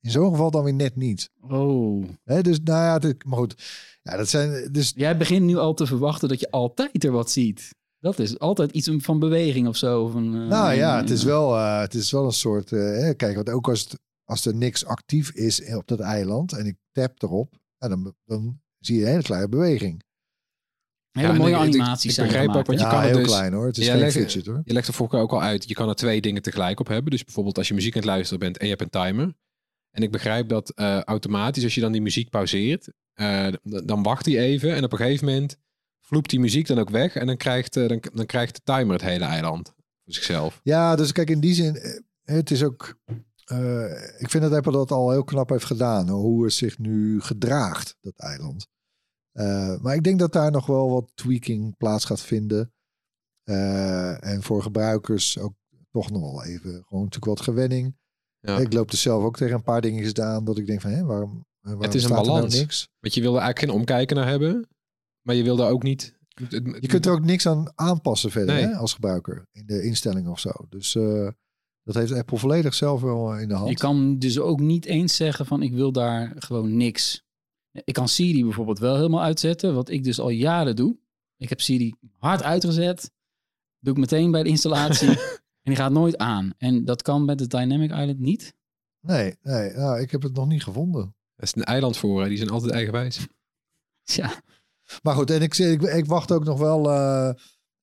in zo'n geval dan weer net niet. Oh. Hè, dus nou ja, het, maar goed. Ja, dat zijn dus Jij begint nu al te verwachten dat je altijd er wat ziet. Dat is altijd iets van beweging of zo. Of een, eh, Nou ja, het is wel, eh, het is wel een soort. eh, hè, kijk, want ook als, het, als er niks actief is op dat eiland en ik tap erop, dan, dan zie je een hele kleine beweging. Hele Ja, mooie ik- ik- animaties ik zijn begrijp ook hè? je ja, kan heel dus- klein hoor. Het is geen leg- fidget hoor. Je legt er vorige ook al uit, je kan er twee dingen tegelijk op hebben. Dus bijvoorbeeld als je muziek aan het luisteren bent en je hebt een timer. En ik begrijp dat eh, automatisch, als je dan die muziek pauzeert, eh, dan wacht hij even. En op een gegeven moment vloept die muziek dan ook weg. En dan krijgt, eh, dan, dan krijgt de timer het hele eiland voor zichzelf. Ja, dus kijk, in die zin, eh, het is ook. eh, ik vind dat Apple dat al heel knap heeft gedaan. Hoe het zich nu gedraagt, dat eiland. Maar ik denk dat daar nog wel wat tweaking plaats gaat vinden. En voor gebruikers ook toch nog wel even gewoon natuurlijk wat gewenning. Ja. Ik loop er zelf ook tegen een paar dingetjes aan dat ik denk van, hé, waarom, waarom Het is een nou balans. niks? Want je wil er eigenlijk geen omkijken naar hebben. Maar je wil daar ook niet... het- het- Je kunt er ook niks aan aanpassen verder Nee. hè, als gebruiker in de instellingen of zo. Dus eh, dat heeft Apple volledig zelf wel eh, in de hand. Je kan dus ook niet eens zeggen van ik wil daar gewoon niks. Ik kan Siri bijvoorbeeld wel helemaal uitzetten, wat ik dus al jaren doe. Ik heb Siri hard uitgezet, doe ik meteen bij de installatie en die gaat nooit aan. En dat kan met de Dynamic Island niet. Nee, nee nou, ik heb het nog niet gevonden. Dat is een eiland voor, hè. die zijn altijd eigenwijs. Ja, Maar goed, en ik, ik, ik wacht ook nog wel. eh,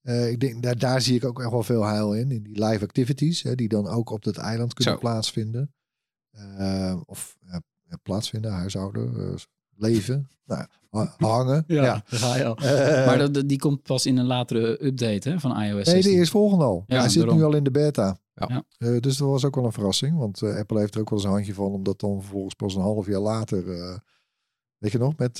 eh, ik denk, daar, daar zie ik ook echt wel veel heil in. In die live activities, hè, die dan ook op dat eiland kunnen Zo. plaatsvinden. Eh, of plaatsvinden, huishouden, leven, nou, ha- hangen. ja, ja. daar ga je al. Maar dat, die komt pas in een latere update hè, van iOS nee, 16. de eerstvolgende al. Ja, Hij zit daarom. nu al in de beta. Ja. Eh, dus dat was ook wel een verrassing. Want eh, Apple heeft er ook wel eens een handje van. Om dat dan vervolgens pas een half jaar later... eh, weet je nog, met...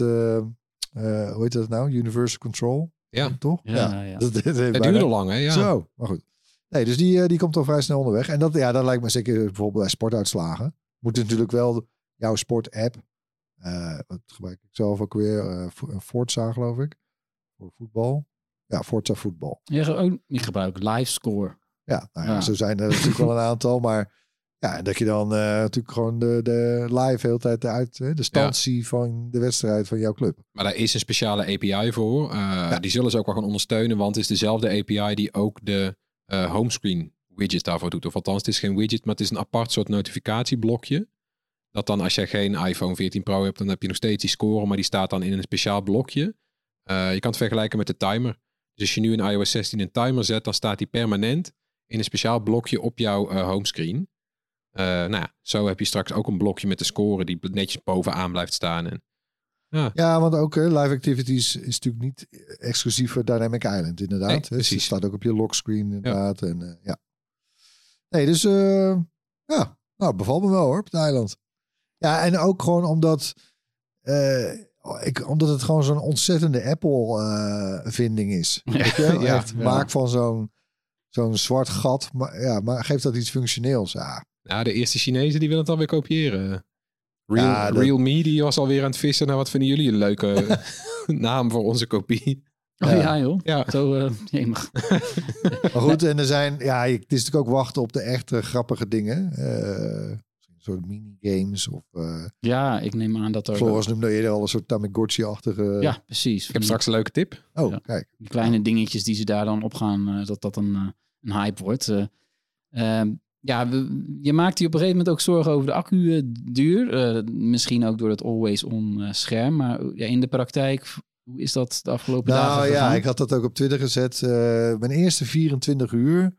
eh, eh, hoe heet dat nou? Universal Control. Ja. Toch? Ja, ja. Dat, dat Het bijna- duurde lang, hè? Ja. Zo, maar goed. Nee, dus die, eh, die komt al vrij snel onderweg. En dat, ja, dat lijkt me zeker bijvoorbeeld bij sportuitslagen. Moet natuurlijk wel jouw sport-app. eh, wat gebruik ik zelf ook weer? eh, een Forza, geloof ik. Voor voetbal. Ja, Forza voetbal. Je, ge- ook, je gebruikt Livescore. Ja, nou ja, Ja. zo zijn er natuurlijk wel een aantal. Maar ja, dat je dan eh, natuurlijk gewoon de, de live de hele tijd uit de stand van de wedstrijd van jouw club. Maar daar is een speciale API voor. Eh, Die zullen ze ook wel gaan ondersteunen, want het is dezelfde API die ook de eh, homescreen widget daarvoor doet. Of althans, het is geen widget, maar het is een apart soort notificatieblokje. Dat dan als je geen iPhone 14 Pro hebt, dan heb je nog steeds die score, maar die staat dan in een speciaal blokje. Je kan het vergelijken met de timer. Dus als je nu in iOS 16 een timer zet, dan staat die permanent in een speciaal blokje op jouw homescreen. Eh, nou ja, zo heb je straks ook een blokje met de score die netjes bovenaan blijft staan. En, ja, Ja, want ook eh, live activities is natuurlijk niet exclusief voor Dynamic Island, inderdaad. Nee, Dus. Het staat ook op je lockscreen, inderdaad. En, eh, ja. Nee, dus ja, nou, bevalt me wel hoor, op het eiland. Ja, en ook gewoon omdat, ik, omdat het gewoon zo'n ontzettende Apple-vinding is. Weet je? Ja, Echt, ja. maak van zo'n zo'n zwart gat, maar, ja, maar geeft dat iets functioneels. Ja, Nou, de eerste Chinezen die willen het alweer kopiëren. Real, Ja, dat- Real Me die was alweer aan het vissen naar wat vinden jullie een leuke naam voor onze kopie. Oh Ja. ja, joh. Ja. Zo, eh, jemig. Maar goed, en er zijn, ja, het is natuurlijk ook wachten op de echte grappige dingen. Eh, een soort minigames of uh, Ja, ik neem aan dat er... Floris noemde eerder al een soort Tamagotchi-achtige... Ja, precies. Ik heb straks een leuke tip. Oh, Ja. kijk. Die kleine dingetjes die ze daar dan op gaan, eh, dat dat een, eh, een hype wordt. Eh, ehm, ja, we- je maakt je op een gegeven moment ook zorgen over de accu-duur. Eh, misschien ook door het always-on eh, scherm. Maar eh, ja, in de praktijk, hoe is dat de afgelopen dagen Nou ja, ik had dat ook op Twitter gezet. Mijn eerste 24 uur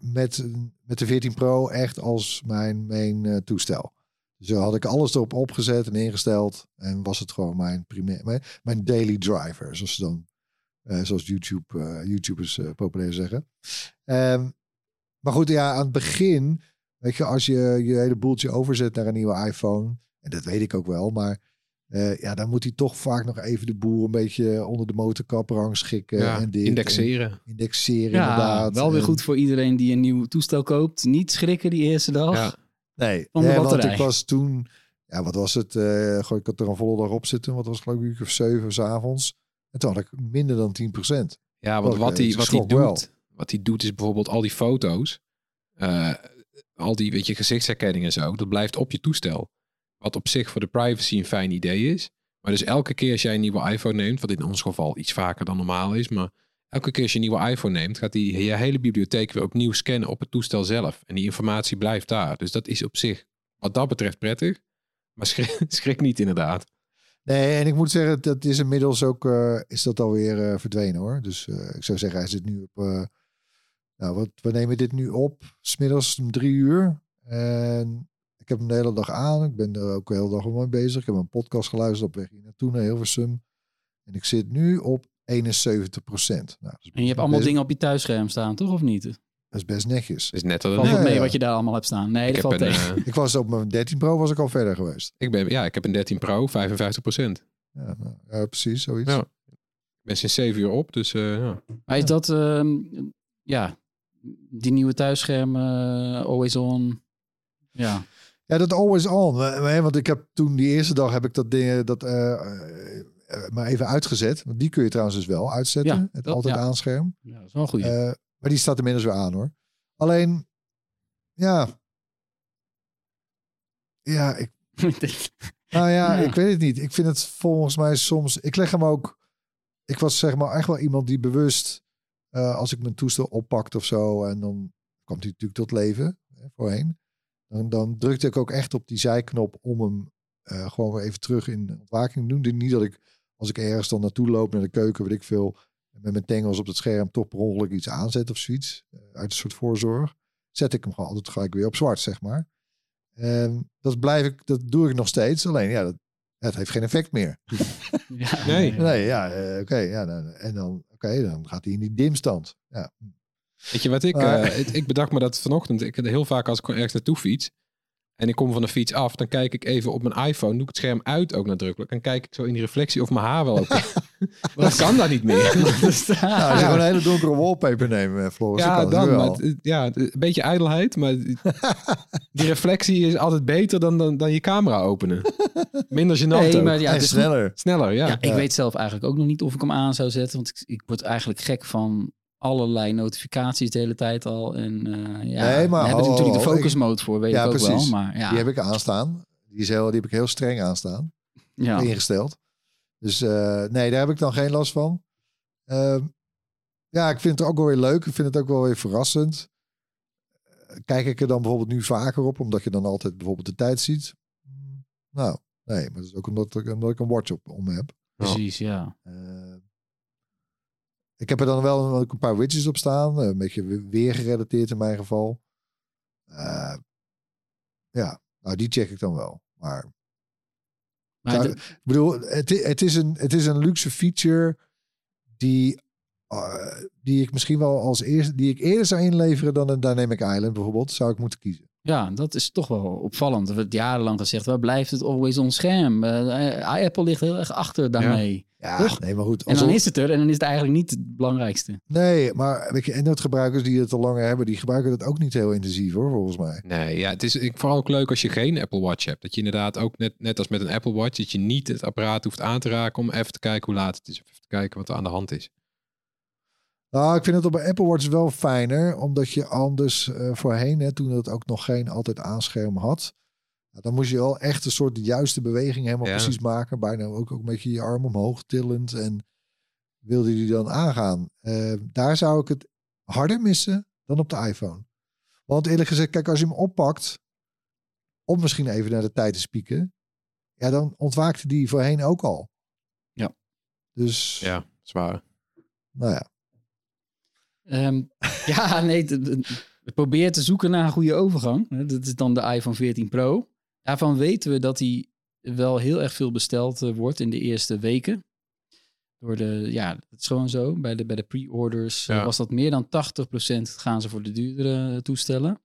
met, met de 14 Pro echt als mijn main toestel. Dus zo had ik alles erop opgezet en ingesteld. En was het gewoon mijn, primair, mijn, mijn daily driver. Zoals, ze dan, zoals YouTube, YouTubers populair zeggen. Ehm, maar goed, ja, aan het begin, weet je, als je je hele boeltje overzet naar een nieuwe iPhone. En dat weet ik ook wel, maar eh, ja, dan moet hij toch vaak nog even de boel een beetje onder de motorkap rangschikken. Ja, en dit, indexeren. en indexeren ja, inderdaad. wel weer En- goed voor iedereen die een nieuw toestel koopt. Niet schrikken die eerste dag. Ja. Nee, Van de nee, want batterij. ik was toen, ja, wat was het? eh goh, ik had er een volle dag op zitten. Wat was het, geloof ik, een uur of zeven 's avonds. En toen had ik minder dan 10%. Ja, want wat hij dus wat hij doet, wat hij doet is bijvoorbeeld al die foto's, eh, al die weet je, gezichtsherkenning en zo, dat blijft op je toestel. Wat op zich voor de privacy een fijn idee is. Maar dus elke keer als jij een nieuwe iPhone neemt, wat in ons geval iets vaker dan normaal is, maar elke keer als je een nieuwe iPhone neemt, gaat hij je hele bibliotheek weer opnieuw scannen op het toestel zelf. En die informatie blijft daar. Dus dat is op zich wat dat betreft prettig. Maar schrik, niet inderdaad. Nee, en ik moet zeggen, dat is inmiddels ook, eh, is dat alweer eh, verdwenen hoor. Dus ik zou zeggen, hij zit nu op, nou wat, we nemen dit nu op, smiddags om drie uur. En ik heb hem de hele dag aan, ik ben er ook de hele dag mee bezig. Ik heb een podcast geluisterd op weg hier naartoe naar Hilversum. En ik zit nu op 71 procent. Nou, En je hebt allemaal best- dingen op je thuisscherm staan, toch? Of niet? Dat is best netjes. Dat is net Ja, mee ja. wat je daar allemaal hebt staan. Nee, ik dat valt een, tegen. eh, Ik was op mijn 13 Pro was ik al verder geweest. ik ben, ja, ik heb een 13 Pro, 55 procent. Ja, nou, ja precies, zoiets. Ja. Ik ben sinds 7 uur op, dus eh, ja. Maar is dat, ehm, ja, die nieuwe thuisschermen, eh, always on. Ja, Ja, dat always on. Want ik heb toen die eerste dag heb ik dat ding dat eh, eh, maar even uitgezet. Want die kun je trouwens dus wel uitzetten. Ja, het dat- altijd ja. aanscherm. ja dat is wel goed. Eh, maar die staat inmiddels weer aan hoor. Alleen, ja. Ja, ik, nou ja, Ja. ik weet het niet. Ik vind het volgens mij soms. Ik leg hem ook. Ik was zeg maar echt wel iemand die bewust. Eh, als ik mijn toestel oppakte of zo. En dan kwam hij natuurlijk tot leven. Hè, voorheen. Dan, dan drukte ik ook echt op die zijknop om hem eh, gewoon weer even terug in ontwaking te doen. Niet dat ik als ik ergens dan naartoe loop naar de keuken, weet ik veel. Met mijn tengels op het scherm toch per ongeluk iets aanzet of zoiets. eh, uit een soort voorzorg. Zet ik hem gewoon altijd gelijk weer op zwart, zeg maar. En dat blijf ik, dat doe ik nog steeds. Alleen ja, dat, het heeft geen effect meer. ja, Nee. Nee, ja, eh, oké. ja, dan, en dan, oké, dan gaat hij in die dimstand. Ja. Weet je wat ik... Eh, ik, bedacht me dat vanochtend. Ik heel vaak als ik ergens naartoe fiets. En ik kom van de fiets af. Dan kijk ik even op mijn iPhone. Doe ik het scherm uit ook nadrukkelijk. En kijk ik zo in die reflectie of mijn haar wel oké Dat kan dat niet meer. Nou, als je Ja. gewoon een hele donkere wallpaper neemt, eh, Floris, ja, dan. wel. Maar ja, een beetje ijdelheid. Maar die reflectie is altijd beter dan, dan, dan je camera openen. Minder gênant Nee, maar ja, is sneller. Sneller, ja. Ja, ik weet zelf eigenlijk ook nog niet of ik hem aan zou zetten. Want ik, ik word eigenlijk gek van allerlei notificaties de hele tijd al. En eh ja, Nee, maar we hebben natuurlijk de focus mode voor, weet Ja, ik ook precies. wel. Maar ja, Die heb ik aanstaan. Die, is heel, die heb ik heel streng aanstaan. ja. ingesteld. Dus eh, nee, daar heb ik dan geen last van. Ehm, ja, ik vind het ook wel weer leuk. Ik vind het ook wel weer verrassend. Eh, Kijk ik er dan bijvoorbeeld nu vaker op, omdat je dan altijd bijvoorbeeld de tijd ziet? Mm, Nou, nee, maar dat is ook omdat ik, omdat ik een watch op om heb. precies, ja. Ik heb er dan wel ook een paar widgets op staan. eh, Een beetje we- weer gerelateerd in mijn geval. Eh, ja, nou die check ik dan wel. Maar Maar Nou, de- ik bedoel, het, het, is een, het is een luxe feature die, eh, die ik misschien wel als eerste, die ik eerder zou inleveren dan een Dynamic Island bijvoorbeeld, zou ik moeten kiezen. ja, dat is toch wel opvallend. Er wordt jarenlang gezegd, waar blijft het always on scherm? Apple ligt heel erg achter daarmee. Ja, Toch? nee, maar goed. En dan is het er en dan is het eigenlijk niet het belangrijkste. Nee, maar weet je, Android-gebruikers die het al langer hebben, die gebruiken dat ook niet heel intensief hoor, volgens mij. Nee, ja, het is ik, vooral ook leuk als je geen Apple Watch hebt. Dat je inderdaad ook net, net als met een Apple Watch, dat je niet het apparaat hoeft aan te raken om even te kijken hoe laat het is. Of even te kijken wat er aan de hand is. Nou, ik vind het op een Apple Watch wel fijner, omdat je anders eh, voorheen, hè, toen het ook nog geen altijd aanscherm had, nou, dan moest je wel echt een soort de juiste beweging helemaal Ja. precies maken. Bijna ook, ook een beetje je arm omhoog tillend en wilde die dan aangaan. Eh, daar zou ik het harder missen dan op de iPhone. Want eerlijk gezegd, kijk, als je hem oppakt, om misschien even naar de tijd te spieken, ja, dan ontwaakte die voorheen ook al. Ja. Dus, Ja, zwaar. nou ja. Ehm, ja, nee, proberen te zoeken naar een goede overgang. Hè, Dat is dan de iPhone 14 Pro. Daarvan weten we dat hij wel heel erg veel besteld eh, wordt in de eerste weken. Door de, ja, het is gewoon zo. Bij de, bij de pre-orders eh, Ja. was dat meer dan 80% gaan ze voor de duurdere eh, toestellen.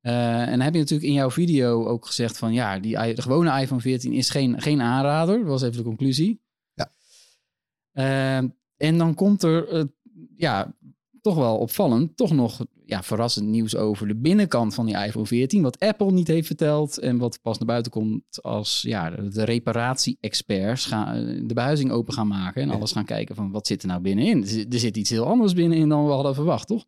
En dan heb je natuurlijk in jouw video ook gezegd van ja, die, de gewone iPhone 14 is geen, geen aanrader. Dat was even de conclusie. Ja. Ehm, en dan komt er ja, toch wel opvallend, toch nog ja, verrassend nieuws over de binnenkant van die iPhone 14. Wat Apple niet heeft verteld en wat pas naar buiten komt als ja, de reparatie-experts gaan, eh, de behuizing open gaan maken en alles gaan kijken van wat zit er nou binnenin. Er zit- iets heel anders binnenin dan we hadden verwacht, toch?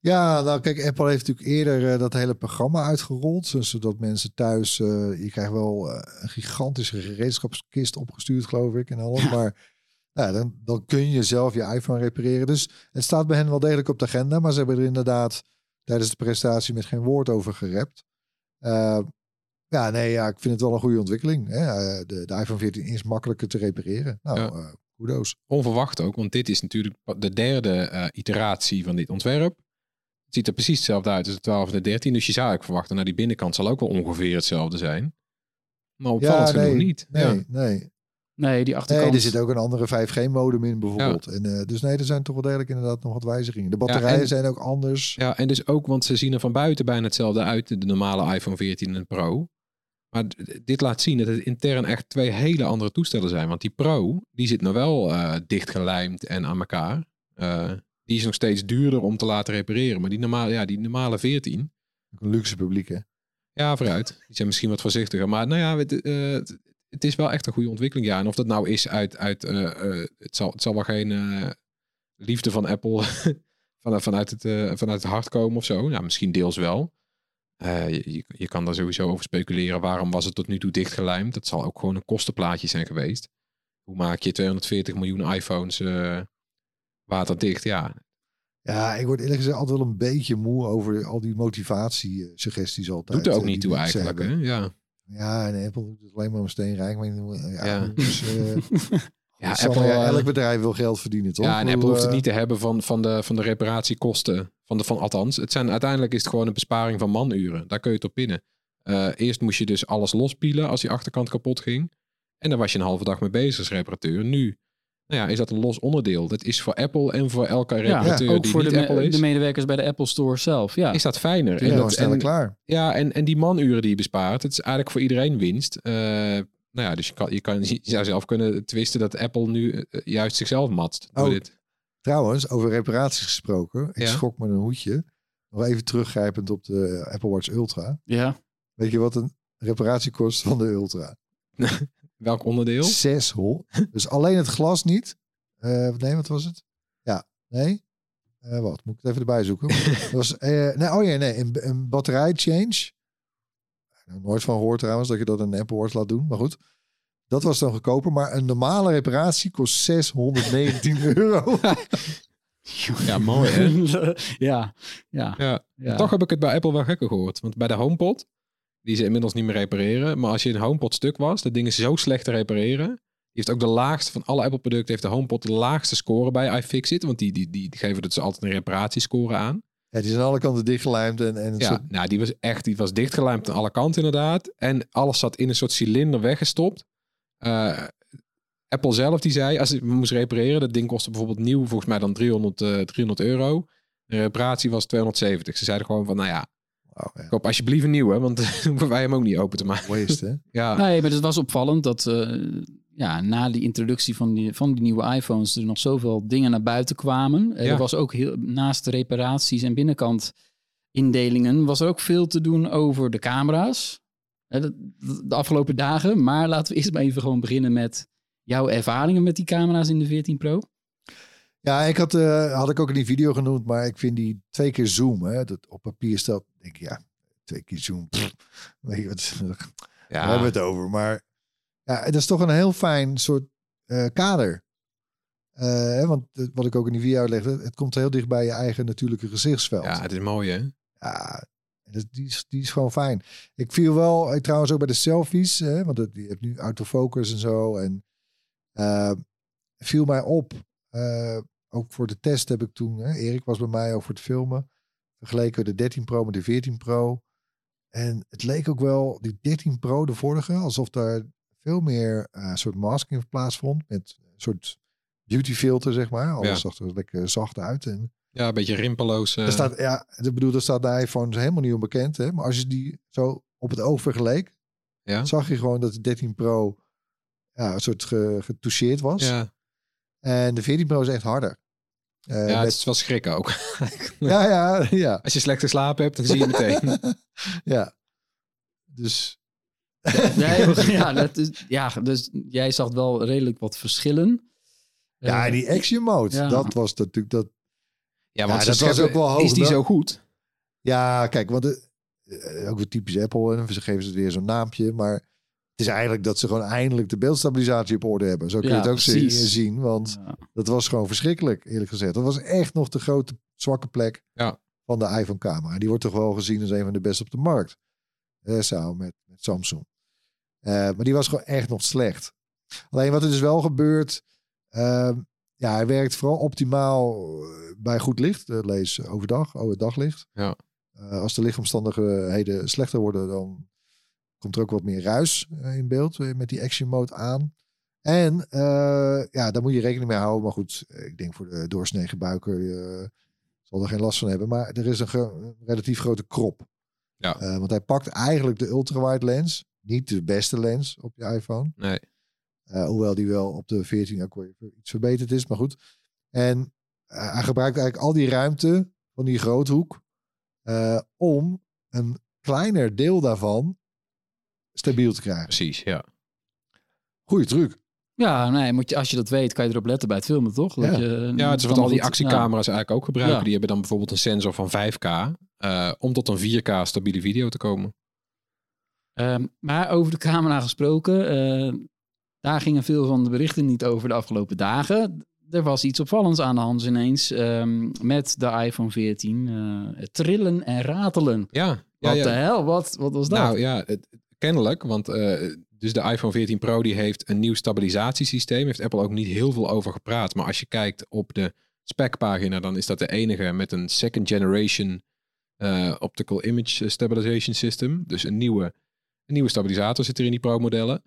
Ja, nou kijk, Apple heeft natuurlijk eerder eh, dat hele programma uitgerold. zo- Zodat mensen thuis, eh, je krijgt wel een gigantische gereedschapskist opgestuurd, geloof ik, en alles. Maar nou, dan, dan kun je zelf je iPhone repareren. Dus het staat bij hen wel degelijk op de agenda. Maar ze hebben er inderdaad tijdens de presentatie met geen woord over gerept. Eh, Ja, nee, ja, ik vind het wel een goede ontwikkeling. Hè. Eh, De, de iPhone 14 is makkelijker te repareren. Nou, Ja. eh, kudos. Onverwacht ook, want dit is natuurlijk de derde iteratie van dit ontwerp. Het ziet er precies hetzelfde uit als de 12 en de 13. Dus je zou eigenlijk verwachten, nou die binnenkant zal ook wel ongeveer hetzelfde zijn. Maar opvallend Ja, nee, genoeg niet. Nee, Ja. nee. Nee, die nee, achterkant. er zit ook een andere 5G-modem in bijvoorbeeld. En, eh, dus nee, er zijn toch wel degelijk inderdaad nog wat wijzigingen. De batterijen en- zijn ook anders. ja, en dus ook, want ze zien er van buiten bijna hetzelfde uit, de normale iPhone 14 en Pro. Maar dit laat zien dat het intern echt twee hele andere toestellen zijn. Want die Pro, die zit nou wel eh dichtgelijmd en aan elkaar. Eh, die is nog steeds duurder om te laten repareren. Maar die normale, ja, die normale 14, Ook Een luxe publiek, hè? Ja, vooruit. Die zijn misschien wat voorzichtiger. Maar nou ja, het, eh, het, is wel echt een goede ontwikkeling. Ja, en of dat nou is uit... uit eh, eh, het, zal, het zal wel geen eh, liefde van Apple van, vanuit, het, vanuit het hart komen of zo. Ja, misschien deels wel. Je, je- kan daar sowieso over speculeren. Waarom was het tot nu toe dichtgelijmd? Dat zal ook gewoon een kostenplaatje zijn geweest. Hoe maak je 240 miljoen iPhones waterdicht? Ja, Ja, ik word eerlijk gezegd altijd wel een beetje moe over al die motivatie-suggesties altijd. doet er ook niet toe eigenlijk. Hè? Ja, Ja, en Apple doet het alleen maar om steenrijk. Maar, ja, Ja. Dus, eh, ja, Apple, eh, elk bedrijf wil geld verdienen, toch? Ja, en Apple hoeft het eh, niet te hebben van, van, de, van de reparatiekosten. Van de, van, althans, het zijn, uiteindelijk is het gewoon een besparing van manuren. Daar kun je het op pinnen. Eh, eerst moest je dus alles lospielen als die achterkant kapot ging. En daar was je een halve dag mee bezig als reparateur. Nu nou ja, is dat een los onderdeel. Dat is voor Apple en voor elke reparateur ook die voor niet de, me- Apple is. de medewerkers bij de Apple Store zelf. Ja. is dat fijner. Die En, dat, en, klaar. ja, en, en die manuren die je bespaart, het is eigenlijk voor iedereen winst. Eh, nou ja, dus je, kan, je, kan, je zou zelf kunnen twisten dat Apple nu eh, juist zichzelf matst. Door Oh. dit. Trouwens, over reparaties gesproken. Ik Ja. schrok me een hoedje. Nog even teruggrijpend op de Apple Watch Ultra. ja. Weet je wat een reparatie kost van de Ultra? Welk onderdeel? 600. Dus alleen het glas niet. Eh, nee, wat was het? Ja, nee. Eh, wat? Moet ik het even erbij zoeken? Dat was, eh, nee, oh ja, nee. Een, een batterijchange. Nou, nooit van gehoord trouwens dat je dat in een Apple Watch laat doen. Maar goed. Dat was dan goedkoper. Maar een normale reparatie kost 619 euro. Ja, mooi hè? ja. Ja. Ja. Ja. Toch heb ik het bij Apple wel gekker gehoord. Want bij de HomePod, die ze inmiddels niet meer repareren. Maar als je een HomePod stuk was, dat ding is zo slecht te repareren. Die heeft ook de laagste van alle Apple producten, heeft de HomePod de laagste score bij iFixit. Want die, die, die, die geven dus altijd een reparatiescore aan. Ja, die zijn aan alle kanten dichtgelijmd. En, en het Ja, soort- nou die was echt, die was dichtgelijmd aan alle kanten inderdaad. En alles zat in een soort cilinder weggestopt. Eh, Apple zelf die zei, als we moest repareren, dat ding kostte bijvoorbeeld nieuw volgens mij dan 300, eh 300 euro. De reparatie was 270. Ze zeiden gewoon van, nou ja, Wauw, ja. koop alsjeblieft een nieuwe, want dan hoeven wij hem ook niet open te maken. Waste, hè? Ja, Nee, maar het was opvallend dat eh, ja, na die introductie van die, van die nieuwe iPhones er nog zoveel dingen naar buiten kwamen. Ja. Er was ook heel, naast de reparaties en binnenkant indelingen was er ook veel te doen over de camera's. Eh, de, de afgelopen dagen. Maar laten we eerst maar even gewoon beginnen met jouw ervaringen met die camera's in de 14 Pro. Ja, ik had, eh, had ik ook in die video genoemd, maar ik vind die twee keer zoom, hè, dat op papier stelt, denk ik, ja, twee keer zoom. pff, weet je wat, daar ja. hebben we het over. Maar ja, dat is toch een heel fijn soort eh, kader. Eh, hè, want wat ik ook in die video uitlegde, het komt heel dicht bij je eigen natuurlijke gezichtsveld. ja, het is mooi hè. Ja, dus die, is, die is gewoon fijn. Ik viel wel, ik, trouwens ook bij de selfies, hè, want het- je hebt nu autofocus en zo. En viel mij op, ook voor de test heb ik toen, hè, Erik was bij mij voor het filmen, vergeleken de 13 Pro met de 14 Pro. En het leek ook wel, die 13 Pro, de vorige, alsof daar veel meer eh soort masking plaatsvond. Met een soort beauty filter, zeg maar. Alles Ja. zag er lekker zacht uit. En Ja, een beetje rimpeloos. er staat, ja, ik bedoel, daar staat de iPhone helemaal niet onbekend. Hè? Maar als je die zo op het oog vergeleek, ja. zag je gewoon dat de 13 Pro ja, een soort ge, getoucheerd was. Ja, En de 14 Pro is echt harder. Eh, ja het met- is wel schrikken ook. ja, ja, ja. Als je slecht geslapen hebt, dan zie je het meteen. ja. Dus Nee, ja, dat is, ja, dus jij zag wel redelijk wat verschillen. ja, Eh, die action mode, ja. dat was natuurlijk dat. Ja, want dat was ook wel hoog, Is die zo goed? Ja, kijk, want de, eh, ook weer typisch Apple. En ze geven ze het weer zo'n naampje. Maar het is eigenlijk dat ze gewoon eindelijk de beeldstabilisatie op orde hebben. Zo kun je Ja, het ook precies. zien. Want Ja. Dat was gewoon verschrikkelijk, eerlijk gezegd. Dat was echt nog de grote zwakke plek Ja. van de iPhone-camera. Die wordt toch wel gezien als een van de beste op de markt. eh, samen met, met Samsung. Eh, maar die was gewoon echt nog slecht. Alleen wat er dus wel gebeurt, ehm, ja, hij werkt vooral optimaal eh, bij goed licht. Eh, lees overdag, oh, het daglicht. Ja. Eh, als de lichtomstandigheden slechter worden, dan komt er ook wat meer ruis in beeld met die action mode aan. En eh, ja, daar moet je rekening mee houden. Maar goed, ik denk voor de doorsnee gebruiker eh, zal er geen last van hebben. Maar er is een, relatief grote krop. Ja. Eh, want hij pakt eigenlijk de ultrawide lens. Niet de beste lens op je iPhone. Nee. Hoewel die wel op de 14 ook weer iets verbeterd is. Maar goed. En hij gebruikt eigenlijk al die ruimte van die groothoek. om een kleiner deel daarvan stabiel te krijgen. Precies, ja. Goeie truc. Ja, nee, moet je, als je dat weet, kan je erop letten bij het filmen, toch? Dat Ja. je, Ja, het is wat dan al die actiecamera's eigenlijk ook gebruiken. Ja. Die hebben dan bijvoorbeeld een sensor van 5K. eh, om tot een 4K stabiele video te komen. Ehm, maar over de camera gesproken, eh, daar gingen veel van de berichten niet over de afgelopen dagen. Er was iets opvallends aan de hand ineens ehm, met de iPhone 14. eh, het trillen en ratelen. Ja, ja, Wat ja. de hel, wat, wat was dat? Nou ja, het- kennelijk. Want eh, dus de iPhone 14 Pro die heeft een nieuw stabilisatiesysteem. Heeft Apple ook niet heel veel over gepraat. Maar als je kijkt op de specpagina, dan is dat de enige met een second generation eh, optical image stabilization system. Dus een nieuwe, een nieuwe stabilisator zit er in die Pro modellen.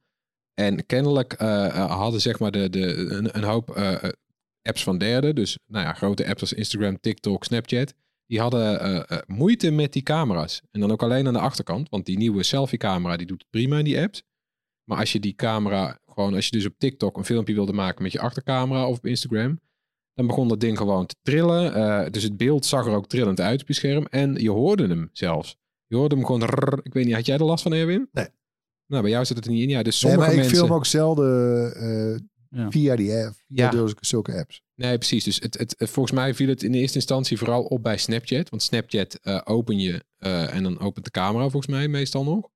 En kennelijk eh, eh, hadden zeg maar de, de, een, hoop apps van derden. Dus nou ja, grote apps als Instagram, TikTok, Snapchat. Die hadden moeite met die camera's. En dan ook alleen aan de achterkant. Want die nieuwe selfie camera die doet prima in die apps. Maar als je die camera gewoon, als je dus op TikTok een filmpje wilde maken met je achtercamera of op Instagram. Dan begon dat ding gewoon te trillen. Eh, dus het beeld zag er ook trillend uit op je scherm. En je hoorde hem zelfs. Je hoorde hem gewoon. rrr. ik weet niet, had jij er last van, Erwin? Nee. Nou, bij jou zit het er niet in. Ja, dus Nee, sommige maar ik mensen... film ook zelden eh, Ja. via die app, via Ja. zulke apps. Nee, precies. Dus het, het, het- volgens mij viel het in eerste instantie vooral op bij Snapchat. Want Snapchat eh, open je eh, en dan opent de camera volgens mij meestal nog.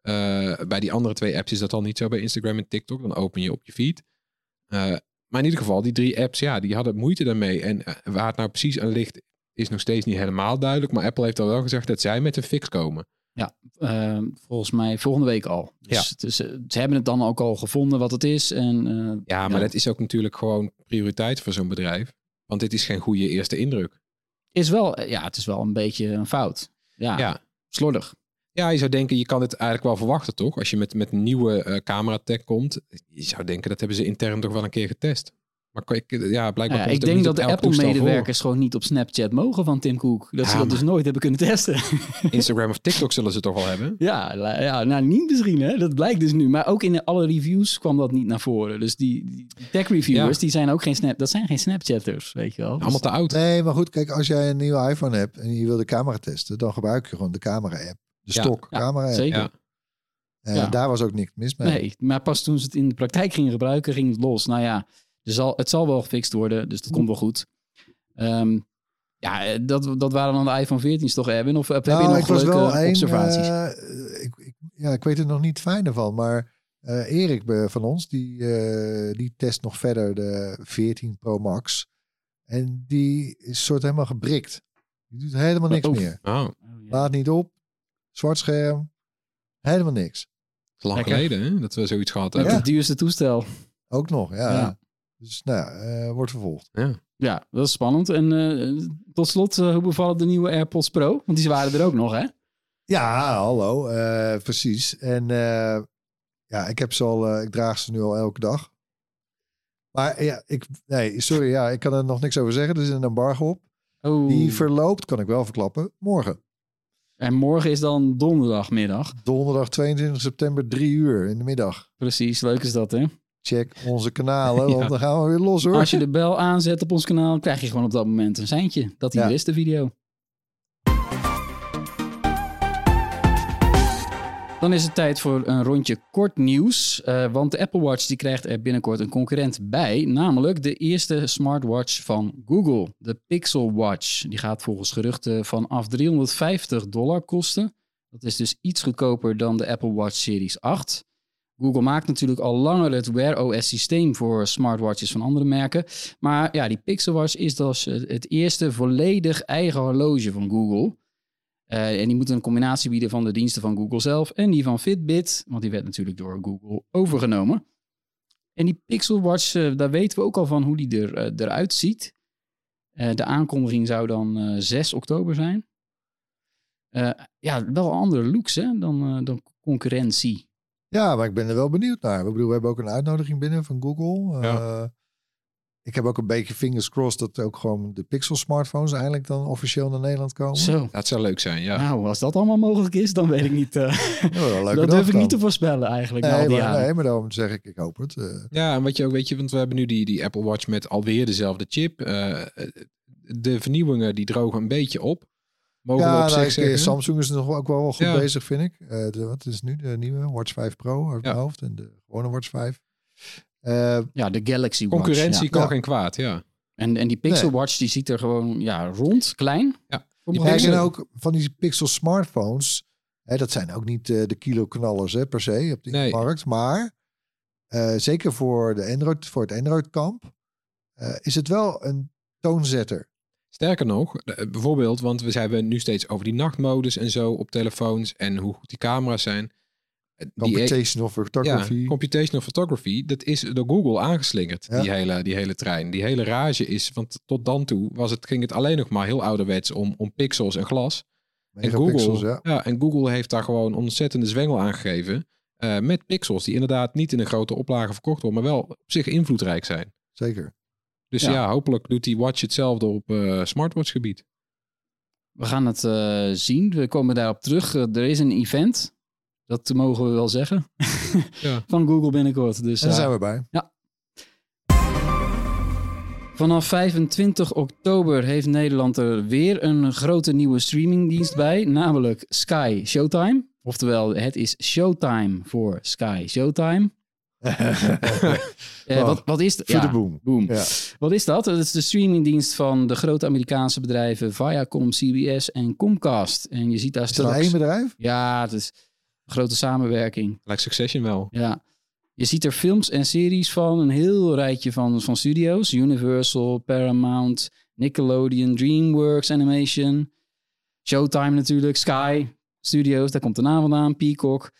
Eh, bij die andere twee apps is dat al niet zo. Bij Instagram en TikTok, dan open je op je feed. Eh, maar in ieder geval, die drie apps, ja, die hadden moeite daarmee. En eh, waar het nou precies aan ligt, is nog steeds niet helemaal duidelijk. Maar Apple heeft al wel gezegd dat zij met een fix komen. Ehm, volgens mij volgende week al. Dus, Ja. ze hebben het dan ook al gevonden wat het is. En, Ja, maar dat is ook natuurlijk gewoon prioriteit voor zo'n bedrijf. Want dit is geen goede eerste indruk. is wel, ja, het is wel een beetje een fout. Ja, Ja. slordig. Ja, je zou denken, je kan het eigenlijk wel verwachten, toch? Als je met, met een nieuwe eh camera-tech komt. Je zou denken, dat hebben ze intern toch wel een keer getest. Maar ik, ja, blijkbaar ja, ik denk dat de Apple-medewerkers gewoon niet op Snapchat mogen van Tim Cook. Dat ze dat dus nooit hebben kunnen testen. Instagram of TikTok zullen ze toch wel hebben? ja, ja, nou niet misschien, hè? dat blijkt dus nu. Maar ook in alle reviews kwam dat niet naar voren. Dus die, die tech-reviewers, Ja. die zijn ook geen snap, dat zijn geen Snapchatters, weet je wel. Dus- Allemaal te oud. Nee, maar goed, kijk, als jij een nieuwe iPhone hebt en je wil de camera testen, dan gebruik je gewoon de camera-app. De Ja, stok ja, camera-app. zeker. Ja. daar was ook niks mis mee. Nee, maar pas toen ze het in de praktijk gingen gebruiken, ging het los. Nou ja, er zal, het zal wel gefixt worden, dus dat komt wel goed. Ehm, ja, eh, dat, dat waren dan de iPhone 14's toch, Erwin? Of heb je Nou, nog ik was wel één, observaties? eh, ik, ik, ja, ik weet er nog niet fijner van, maar eh, Erik eh, van ons, die, eh, die test nog verder de 14 Pro Max. En die is soort helemaal gebrikt. Die doet helemaal niks meer. Oh, Oh. Laat niet op. Zwart scherm. Helemaal niks. lang Lekker. geleden hè, dat we zoiets gehad hebben. het duurste toestel. Ook nog, ja. Ja. Dus nou, ja, eh, wordt vervolgd. Ja, dat is spannend. En eh, tot slot, eh, hoe bevallen de nieuwe AirPods Pro? Want die waren er ook nog, hè? Ja, hallo. eh, precies. En eh, ja, ik heb ze al, eh, ik draag ze nu al elke dag. Maar ja, ik, nee, sorry, ja, ik kan er nog niks over zeggen. Er is een embargo op. Oh. Die verloopt, kan ik wel verklappen, morgen. En morgen is dan donderdagmiddag. Donderdag 22 september, 3 uur in de middag. Precies, leuk is dat, hè? Check onze kanalen, want dan gaan we weer los hoor. Als je de bel aanzet op ons kanaal, krijg je gewoon op dat moment een seintje. Dat hier Ja. is, de video. Dan is het tijd voor een rondje kort nieuws. eh, want de Apple Watch die krijgt er binnenkort een concurrent bij. Namelijk de eerste smartwatch van Google. De Pixel Watch. Die gaat volgens geruchten vanaf 350 dollar kosten. Dat is dus iets goedkoper dan de Apple Watch Series 8. Google maakt natuurlijk al langer het Wear OS systeem voor smartwatches van andere merken. Maar ja, die Pixel Watch is dus het eerste volledig eigen horloge van Google. Eh, en die moeten een combinatie bieden van de diensten van Google zelf en die van Fitbit, want die werd natuurlijk door Google overgenomen. En die Pixel Watch, eh, daar weten we ook al van hoe die er, eh, eruit ziet. Eh, de aankondiging zou dan eh, 6 oktober zijn. Eh, ja, wel andere looks hè, dan, eh, dan concurrentie. Ja, maar ik ben er wel benieuwd naar. Ik bedoel, we hebben ook een uitnodiging binnen van Google. Ja. Ik heb ook een beetje fingers crossed dat ook gewoon de Pixel smartphones eindelijk dan officieel naar Nederland komen. Zo. Dat zou leuk zijn, ja. Nou, als dat allemaal mogelijk is, dan weet ik niet. eh, Ja, dat durf ik niet te voorspellen eigenlijk. Nee die maar, jaren. nee, maar daarom zeg ik, ik hoop het. Eh, Ja, en wat je ook weet, je, want we hebben nu die, die Apple Watch met alweer dezelfde chip. Eh, de vernieuwingen die drogen een beetje op. Mogen we ja, op nou, zich ik- zeggen. Samsung is nog ook wel goed Ja. bezig, vind ik. Eh, de, wat is nu de nieuwe Watch 5 Pro uit mijn hoofd en de gewone Watch 5. Eh, Ja, de Galaxy Watch. Concurrentie ja. kan Ja. geen kwaad, ja. En, en die Pixel Nee. Watch die ziet er gewoon ja, rond, klein. Ja. Die Pixel- ook van die Pixel smartphones. Hè, dat zijn ook niet eh, de kilo-knallers hè, per se op die Nee. markt. Maar eh, zeker voor, de Android, voor het Android-kamp eh, is het wel een toonzetter. Sterker nog, bijvoorbeeld, want we hebben nu steeds over die nachtmodus en zo op telefoons en hoe goed die camera's zijn. Eh, Die, Computational photography. Ja, computational photography, dat is door Google aangeslingerd, Ja. die, hele, die hele trein. Die hele rage is, want tot dan toe was het, ging het alleen nog maar heel ouderwets om, om pixels en glas. En Google, ja. ja. en Google heeft daar gewoon ontzettende zwengel aangegeven. eh, met pixels die inderdaad niet in een grote oplage verkocht worden, maar wel op zich invloedrijk zijn. Zeker. Dus Ja. ja, hopelijk doet die watch hetzelfde op eh smartwatch gebied. We gaan het eh, zien. We komen daarop terug. Er is een event. Dat mogen we wel zeggen. Ja. Van Google binnenkort. Dus, En daar zijn we bij. Vanaf 25 oktober heeft Nederland er weer een grote nieuwe streamingdienst bij. Namelijk Sky Showtime. Oftewel, het is Showtime voor Sky Showtime. Eh, wat, wat is het? Voor de boom. boom. Ja. Wat is dat? Dat is de streamingdienst van de grote Amerikaanse bedrijven Viacom, CBS en Comcast. En je ziet daar Is dat straks... één bedrijf? Ja, het is grote samenwerking. Lijkt Succession wel. Ja. Je ziet er films en series van, een heel rijtje van, van studio's. Universal, Paramount, Nickelodeon, DreamWorks Animation, Showtime natuurlijk, Sky Studios, daar komt de naam vandaan, Peacock.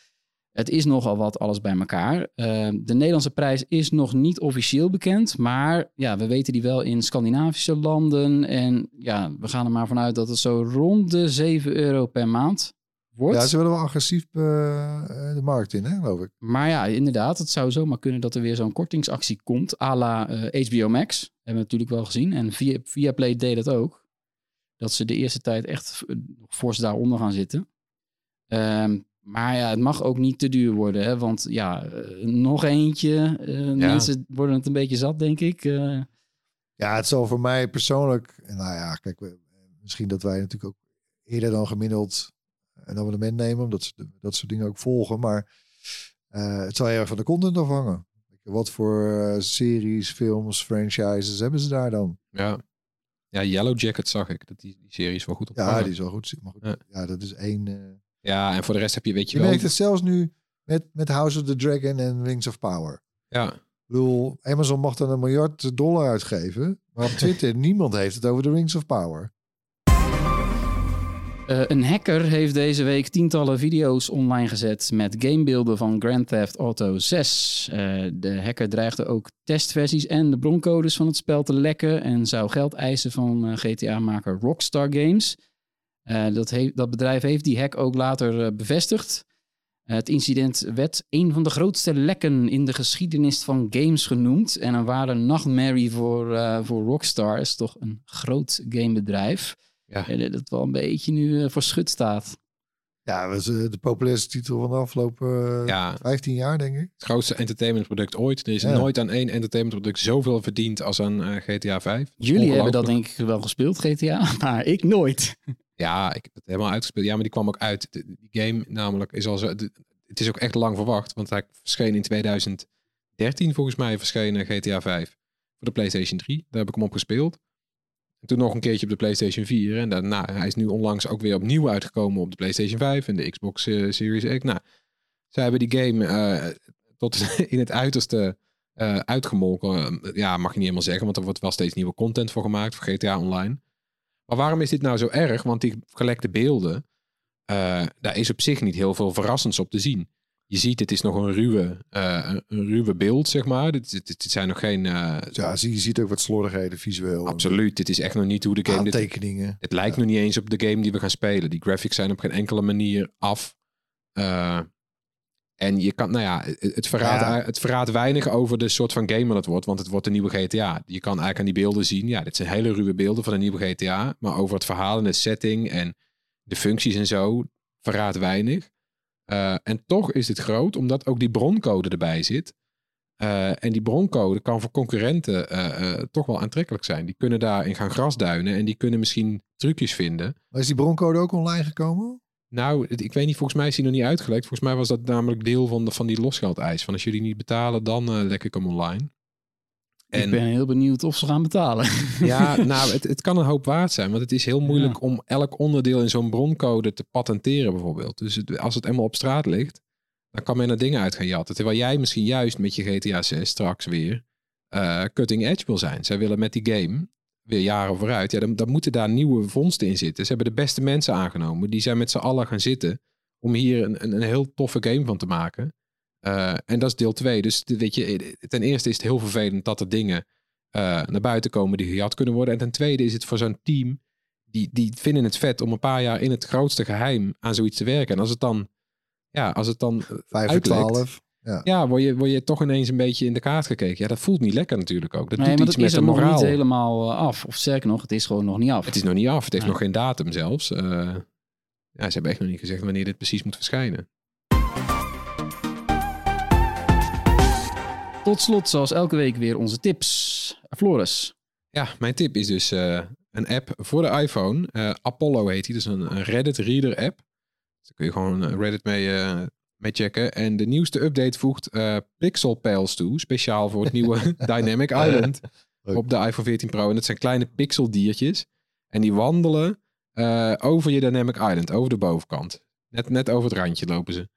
Het is nogal wat alles bij elkaar. Eh, de Nederlandse prijs is nog niet officieel bekend, maar ja, we weten die wel in Scandinavische landen. En ja, we gaan er maar vanuit dat het zo rond de 7 euro per maand wordt. Ja, ze willen wel agressief eh, eh, de markt in, hè, geloof ik. Maar ja, inderdaad, het zou zomaar kunnen dat er weer zo'n kortingsactie komt, à la eh, HBO Max. Hebben we natuurlijk wel gezien. En via, Viaplay deed dat ook. Dat ze de eerste tijd echt eh, fors daaronder gaan zitten. Ehm, maar ja, het mag ook niet te duur worden. Hè? Want ja, eh, nog eentje. eh, Mensen worden het een beetje zat, denk ik. Eh, Ja, het zal voor mij persoonlijk... Nou ja, kijk, misschien dat wij natuurlijk ook eerder dan gemiddeld een abonnement nemen. Omdat ze dat soort dingen ook volgen. Maar eh, het zal heel erg van de content afhangen. Wat voor eh, series, films, franchises hebben ze daar dan? Ja. Ja, Yellow Jacket zag ik. Dat die, die serie is wel goed op. Ja, die is wel goed. Maar goed, Ja. ja. dat is één... eh, ja, en voor de rest heb je, weet je, Je wel. merkt het zelfs nu met, met House of the Dragon en Rings of Power. Ja, Ik bedoel, Amazon mag dan een miljard dollar uitgeven. Maar op Twitter, niemand heeft het over de Rings of Power. Eh, een hacker heeft deze week tientallen video's online gezet met gamebeelden van Grand Theft Auto 6. Eh, de hacker dreigde ook testversies en de broncodes van het spel te lekken en zou geld eisen van eh, GTA-maker Rockstar Games. Dat, dat bedrijf heeft die hack ook later bevestigd. Het incident werd een van de grootste lekken in de geschiedenis van games genoemd. En een ware nachtmerrie voor, voor Rockstar. is toch een groot gamebedrijf. Ja. En dat wel een beetje nu eh, voor schut staat. Ja, dat is eh, de populairste titel van de afgelopen eh, ja. 15 jaar, denk ik. Het grootste entertainmentproduct ooit. Er is Ja. nooit aan één entertainmentproduct zoveel verdiend als aan eh, GTA 5. Jullie hebben dat denk ik wel gespeeld, GTA, maar ik nooit. Ja, ik heb het helemaal uitgespeeld. Ja, maar die kwam ook uit. De- Die game namelijk is al zo... de- het is ook echt lang verwacht, want hij verscheen in 2013 volgens mij verscheen eh, GTA 5 voor de PlayStation 3. Daar heb ik hem op gespeeld. En toen nog een keertje op de PlayStation 4. En daarna, hij is nu onlangs ook weer opnieuw uitgekomen op de PlayStation 5 en de Xbox eh, Series X. Nou, zij hebben die game eh, tot in het uiterste eh, uitgemolken. Ja, mag je niet helemaal zeggen, want er wordt wel steeds nieuwe content voor gemaakt voor GTA Online. Maar waarom is dit nou zo erg? Want die gelekte beelden, daar is op zich niet heel veel verrassends op te zien. Je ziet, het is nog een ruwe, eh, een ruwe beeld, zeg maar. Dit, dit, dit zijn nog geen... eh, Ja, zie- je ziet ook wat slordigheden visueel. absoluut, dit is echt nog niet hoe de game... Dit, Aantekeningen. het lijkt nog niet eens op de game die we gaan spelen. Die graphics zijn op geen enkele manier af. Eh, en je kan, nou ja, het, het verraadt, Ja. het verraadt weinig over de soort van game dat het wordt. Want het wordt een nieuwe GTA. Je kan eigenlijk aan die beelden zien. Ja, dit zijn hele ruwe beelden van een nieuwe GTA. Maar over het verhaal en de setting en de functies en zo verraadt weinig. Eh, en toch is het groot, omdat ook die broncode erbij zit. Eh, en die broncode kan voor concurrenten eh, toch wel aantrekkelijk zijn. Die kunnen daarin gaan grasduinen en die kunnen misschien trucjes vinden. Maar is die broncode ook online gekomen? Nou, ik weet niet, volgens mij is die nog niet uitgelekt. Volgens mij was dat namelijk deel van, de, van die losgeldeis. Van als jullie niet betalen, dan eh lek ik hem online. Ik ben heel benieuwd of ze gaan betalen. Ja, nou, het, het kan een hoop waard zijn. Want het is heel moeilijk om elk onderdeel in zo'n broncode te patenteren bijvoorbeeld. Dus het- als het eenmaal op straat ligt, dan kan men er dingen uit gaan jatten. Terwijl jij misschien juist met je GTA 6 straks weer eh, cutting edge wil zijn. Zij willen met die game weer jaren vooruit. Ja, dan, dan moeten daar nieuwe vondsten in zitten. Ze hebben de beste mensen aangenomen. Die zijn met z'n allen gaan zitten om hier een, een, een heel toffe game van te maken. Eh, en dat is deel 2. Dus de- weet je, ten eerste is het heel vervelend dat er dingen eh, naar buiten komen die gejat kunnen worden. En ten tweede is het voor zo'n team, die, die vinden het vet om een paar jaar in het grootste geheim aan zoiets te werken. En als het dan, ja, als het dan eh, Vijf voor uitlekt, twaalf. Ja. ja, word je, word je toch ineens een beetje in de kaart gekeken. Ja, dat voelt niet lekker natuurlijk ook. Dat nee, doet maar iets dat met is de er nog moraal. niet helemaal eh, af. Of sterker nog, het is gewoon nog niet af. Het is nog niet af. Het heeft Ja. nog geen datum zelfs. Eh, ja, ze hebben echt nog niet gezegd wanneer dit precies moet verschijnen. Tot slot, zoals elke week, weer onze tips. Floris. Ja, mijn tip is dus eh, een app voor de iPhone. Eh, Apollo heet die. Dus een, een Reddit Reader app. Dus daar kun je gewoon eh, Reddit mee, eh, mee checken. En de nieuwste update voegt Pixel Pals toe. Speciaal voor het nieuwe Dynamic Island op de iPhone 14 Pro. En dat zijn kleine pixeldiertjes. En die wandelen over je Dynamic Island, over de bovenkant. Net, net over het randje lopen ze.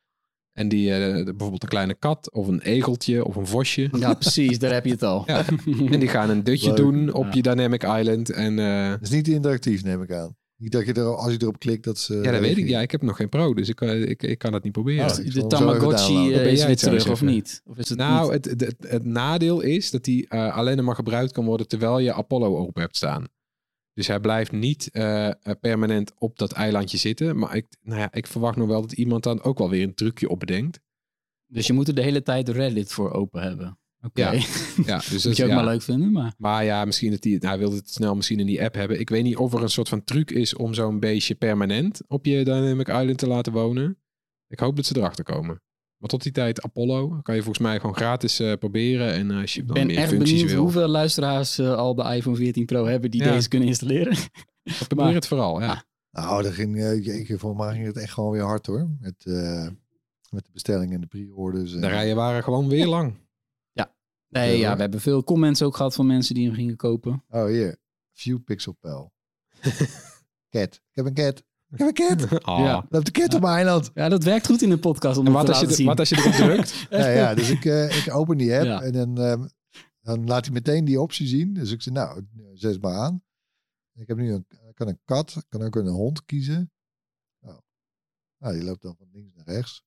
En die, eh, bijvoorbeeld een kleine kat of een egeltje of een vosje. Ja, precies, daar heb je het al. Ja. En die gaan een dutje Leuk. doen op Ja. je Dynamic Island. En eh, Dat is niet interactief, neem ik aan. Niet dat je er, als je erop klikt, dat ze... ja, dat weet ik. Ja, ik heb nog geen pro, dus ik, kan- ik, ik kan het niet proberen. Oh, de Tamagotchi eh, Ben jij terug, of niet? Of is het nou, niet? het, het, het nadeel is dat die eh, alleen nog maar gebruikt kan worden terwijl je Apollo open hebt staan. Dus hij blijft niet eh, eh, permanent op dat eilandje zitten. Maar ik, nou ja, ik verwacht nog wel dat iemand dan ook wel weer een trucje op bedenkt. Dus je moet er de hele tijd Reddit voor open hebben. Oké. Ja, Ja, dus dat Moet je ook ja. maar leuk vinden, maar... Maar ja, misschien dat hij, nou, hij wilde het snel misschien in die app hebben. Ik weet niet of er een soort van truc is om zo'n beestje permanent op je Dynamic Island te laten wonen. Ik hoop dat ze erachter komen. Maar tot die tijd Apollo kan je volgens mij gewoon gratis eh, proberen. En eh, als je Ik dan ben meer echt functies benieuwd wil, hoeveel luisteraars eh, al de iPhone 14 Pro hebben die Ja. deze kunnen installeren. probeer het vooral. Ja. Nou, dat ging, eh, jeetje, volgens mij ging het echt gewoon weer hard hoor. Met, eh, met de bestellingen en de pre-orders. en- De rijen waren gewoon weer lang. Nee, Ja, ja, hoor. we hebben veel comments ook gehad van mensen die hem gingen kopen. Oh, hier. View Pixel Pal. cat. Ik heb een cat. Ik heb een cat. Ah. Ja. Loopt de cat op mijn eiland. Ja, dat werkt goed in de podcast om En wat te als, je, zien. wat als je erop drukt? Ja, ja, dus ik, eh, ik open die app Ja. en dan, ehm, dan laat hij meteen die optie zien. Dus ik zeg, nou, zet maar aan. Ik heb nu een, kan een kat, ik kan ook een hond kiezen. Nou, nou die loopt dan van links naar rechts.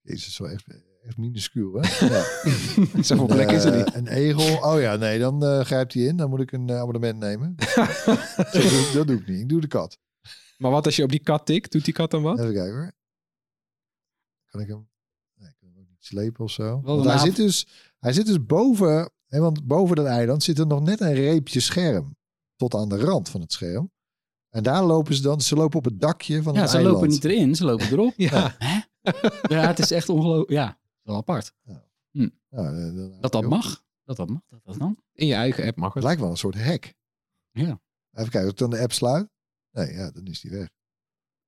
Jezus, zo echt, echt minuscuul, hè? Ja. Zoveel plek is er Eh, niet. Een egel. Oh ja, nee, dan eh, grijpt hij in. Dan moet ik een abonnement nemen. Doe- dat doe ik niet. Ik doe de kat. Maar wat als je op die kat tikt? Doet die kat dan wat? Even kijken hoor. Kan ik hem... Nee, ik kan hem ook niet slepen of zo. Want hij, zit dus, hij zit dus boven... Hè, want boven dat eiland zit er nog net een reepje scherm. Tot aan de rand van het scherm. En daar lopen ze dan... Ze lopen op het dakje van ja, het ze eiland. lopen niet erin, ze lopen erop. Ja. Hè? Ja, het is echt ongelooflijk. Ja, wel apart. Nou, eh, dan- Dat dat mag. Dat dat mag, dat dat dan. In je eigen app mag Het het. lijkt wel een soort hek. Ja. Even kijken, als ik dan de app sluit. Nee, ja, dan is die weg.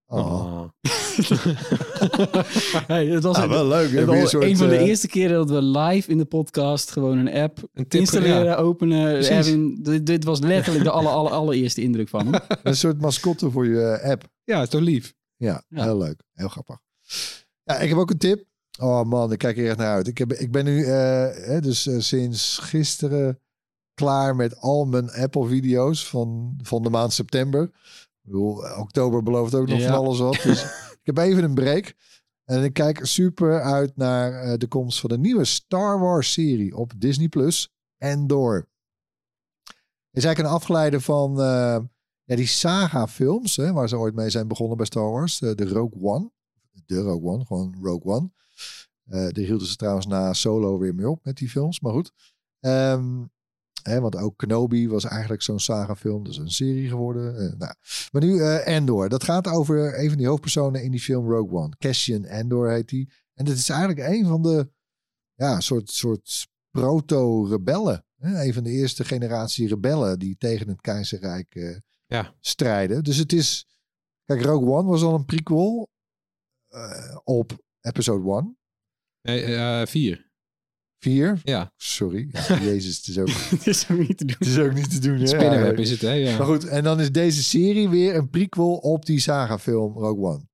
Oh. Oh. Hey, het was Ah, wel leuk. het was een van de eh, eerste keren dat we live in de podcast gewoon een app Een tip, installeren, ja. openen. Erwin, dit, dit was letterlijk de aller, aller, allereerste indruk van hem. Een soort mascotte voor je eh, app. Ja, is toch lief? Ja, Ja. heel leuk. Heel grappig. Ja, ik heb ook een tip. Oh man, ik kijk er echt naar uit. Ik, heb, ik ben nu eh, hè, dus eh, sinds gisteren klaar met al mijn Apple-video's van, van de maand september. Bedoel, eh, oktober belooft ook nog Ja. van alles wat. Dus ik heb even een break. En ik kijk super uit naar eh, de komst van de nieuwe Star Wars serie op Disney Plus. Endor. Is eigenlijk een afgeleide van eh, ja, die saga films, hè, waar ze ooit mee zijn begonnen bij Star Wars. De, de Rogue One. De Rogue One, gewoon Rogue One. Eh daar hielden ze trouwens na Solo weer mee op met die films, maar goed. Ehm, hè, want ook Kenobi was eigenlijk zo'n saga film, dus een serie geworden. Eh, nou. Maar nu eh Endor, dat gaat over een van die hoofdpersonen in die film Rogue One. Cassian Endor heet die. En dit is eigenlijk een van de, ja, soort, soort proto-rebellen. Een van de eerste generatie rebellen die tegen het keizerrijk eh, Ja. strijden. Dus het is, kijk, Rogue One was al een prequel op episode 1. Nee, eh, vier. 4. Ja. Sorry. Ja, Jezus, het is ook, Het is ook niet te doen. het is ook niet te doen. hè, Spinnenweb is het, hè? Ja. Maar goed, en dan is deze serie weer een prequel op die saga-film Rogue One.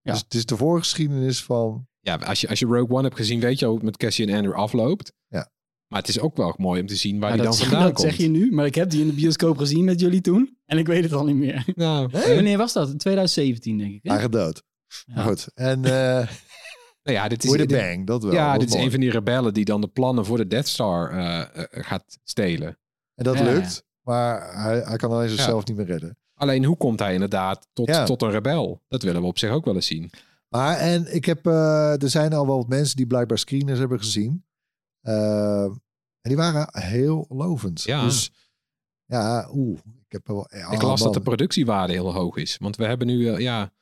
Ja. Dus het is de voorgeschiedenis van... Ja, als je, als je Rogue One hebt gezien, weet je al hoe het met Cassie en Andrew afloopt. Ja. Maar het is ook wel mooi om te zien waar Ja, die dan dat, vandaan dat komt. zeg je nu, maar ik heb die in de bioscoop gezien met jullie toen. En ik weet het al niet meer. Nou, Wanneer was dat? In 2017, denk ik. Hè? Eigen dood. Ja. Goed. En eh nou ja, dit is, dit- bang, dat wel. ja, Dat dit is een van die rebellen die dan de plannen voor de Death Star eh, eh, gaat stelen. En dat Ja, lukt. Maar hij, hij kan alleen zichzelf niet meer redden. Alleen hoe komt hij inderdaad tot, Ja. tot een rebel? Dat willen we op zich ook wel eens zien. Maar en ik heb, eh, er zijn al wel wat mensen die blijkbaar screeners hebben gezien. En die waren heel lovend. Ja. Dus ja, oeh. Ik heb wel. ik las dat de productiewaarde heel hoog is. Want we hebben nu, ja,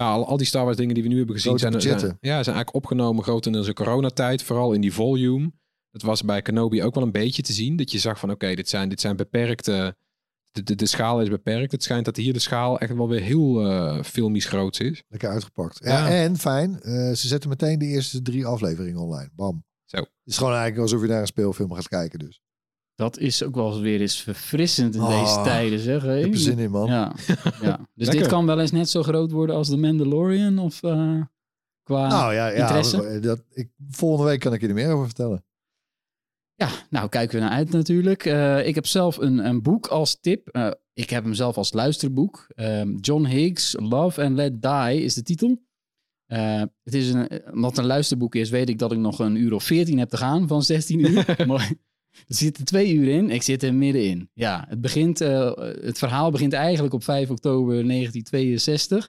ja al, al die Star Wars dingen die we nu hebben gezien zijn, zijn, budgetten. ja, zijn eigenlijk opgenomen grotendeels in coronatijd. Vooral in die volume. Dat was bij Kenobi ook wel een beetje te zien. Dat je zag van oké, dit, zijn, dit zijn beperkte... De, de, de schaal is beperkt. Het schijnt dat hier de schaal echt wel weer heel eh filmisch groots is. Lekker uitgepakt. Ja, Ja. en fijn. eh, ze zetten meteen de eerste drie afleveringen online. Bam. Zo. Het is gewoon eigenlijk alsof je naar een speelfilm gaat kijken. Dus. Dat is ook wel eens weer eens verfrissend in Oh, deze tijden, zeg. Ik heb er zin in, man. Ja, ja. Dus dit kan wel eens net zo groot worden als The Mandalorian? Of eh, qua... nou ja, ja interesse? dat, ik, volgende week kan ik je er meer over vertellen. Ja, nou kijken we naar uit natuurlijk. Eh, ik heb zelf een, een boek als tip. Eh, ik heb hem zelf als luisterboek. Ehm, John Higgs, Love and Let Die is de titel. Eh, het is een, omdat het een luisterboek is, weet ik dat ik nog een uur of 14 heb te gaan van 16 uur. maar er zitten twee uur in. Ik zit er middenin. Ja, het, begint, eh, het verhaal begint eigenlijk op 5 oktober 1962.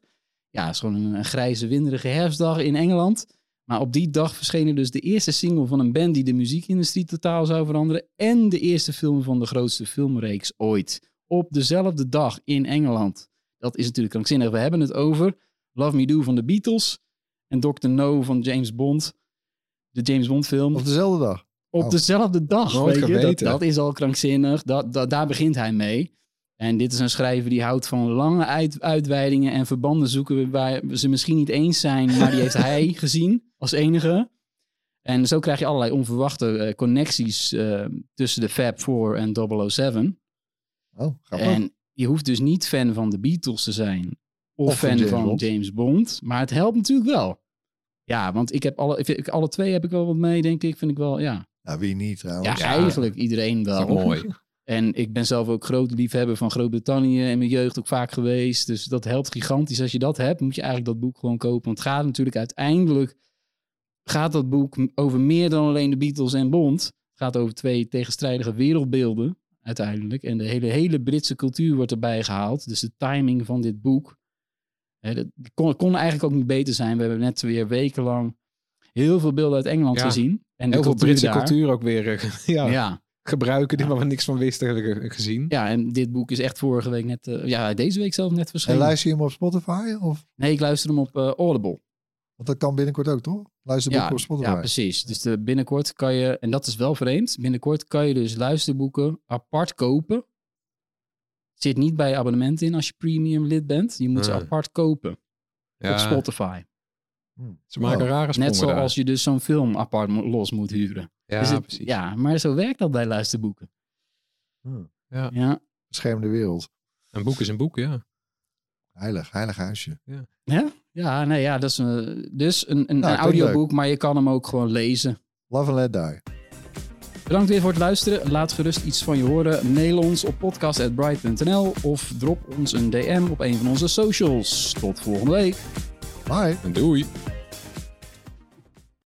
Ja, het is gewoon een, een grijze, winderige herfstdag in Engeland. Maar op die dag verscheen er dus de eerste single van een band die de muziekindustrie totaal zou veranderen. En de eerste film van de grootste filmreeks ooit. Op dezelfde dag in Engeland. Dat is natuurlijk krankzinnig. We hebben het over Love Me Do van de Beatles. En Dr. No van James Bond. De James Bond film. Op dezelfde dag. Op Oh. dezelfde dag. Nooit weet je? Dat, is al krankzinnig. Dat, dat, daar begint hij mee. En dit is een schrijver die houdt van lange uit, uitweidingen en verbanden zoeken waar ze misschien niet eens zijn, maar die heeft hij gezien als enige. En zo krijg je allerlei onverwachte eh, connecties eh, tussen de Fab Four en 007. Oh, grappig. En je hoeft dus niet fan van de Beatles te zijn. Of, fan James van Bond. James Bond. Maar het helpt natuurlijk wel. Ja, want ik heb alle, ik, alle twee heb ik wel wat mee, denk ik. Vind ik wel, ja. Nou, wie niet trouwens. Ja, eigenlijk iedereen wel. mooi. En ik ben zelf ook groot liefhebber van Groot-Brittannië in mijn jeugd ook vaak geweest. Dus dat helpt gigantisch. Als je dat hebt, moet je eigenlijk dat boek gewoon kopen. Want het gaat natuurlijk uiteindelijk, gaat dat boek over meer dan alleen de Beatles en Bond. Het gaat over twee tegenstrijdige wereldbeelden uiteindelijk. En de hele, hele Britse cultuur wordt erbij gehaald. Dus de timing van dit boek. Hè, dat kon, kon eigenlijk ook niet beter zijn. We hebben net weer wekenlang heel veel beelden uit Engeland Ja. gezien. En de Heel veel Britse daar. cultuur ook weer eh, ja, Ja. gebruiken, die waar we niks van wisten gezien. Ja, en dit boek is echt vorige week net, eh, ja, deze week zelf net En verschenen. luister je hem op Spotify? Of? Nee, ik luister hem op eh, Audible. Want dat kan binnenkort ook, toch? Luisterboek Ja, op Spotify. ja, precies. Dus de, binnenkort kan je, en dat is wel vreemd, binnenkort kan je dus luisterboeken apart kopen. Zit niet bij abonnement in als je premium lid bent. Je moet ze apart kopen Ja, op Spotify. Ze maken Oh. rare sprongen Net zoals je dus zo'n film apart los moet huren. Dus Ja, het- precies. ja, maar zo werkt dat bij luisterboeken. Hmm. Ja. Ja, Beschermde wereld. Een boek is een boek, ja. Heilig, heilig huisje. ja? ja nee, ja, dat is een, dus een, een, Nou, een audioboek, maar je kan hem ook gewoon lezen. Love and Let Die. Bedankt weer voor het luisteren. Laat gerust iets van je horen. Mail ons op podcast.bright.nl of drop ons een DM op een van onze socials. Tot volgende week. Bye. Doei.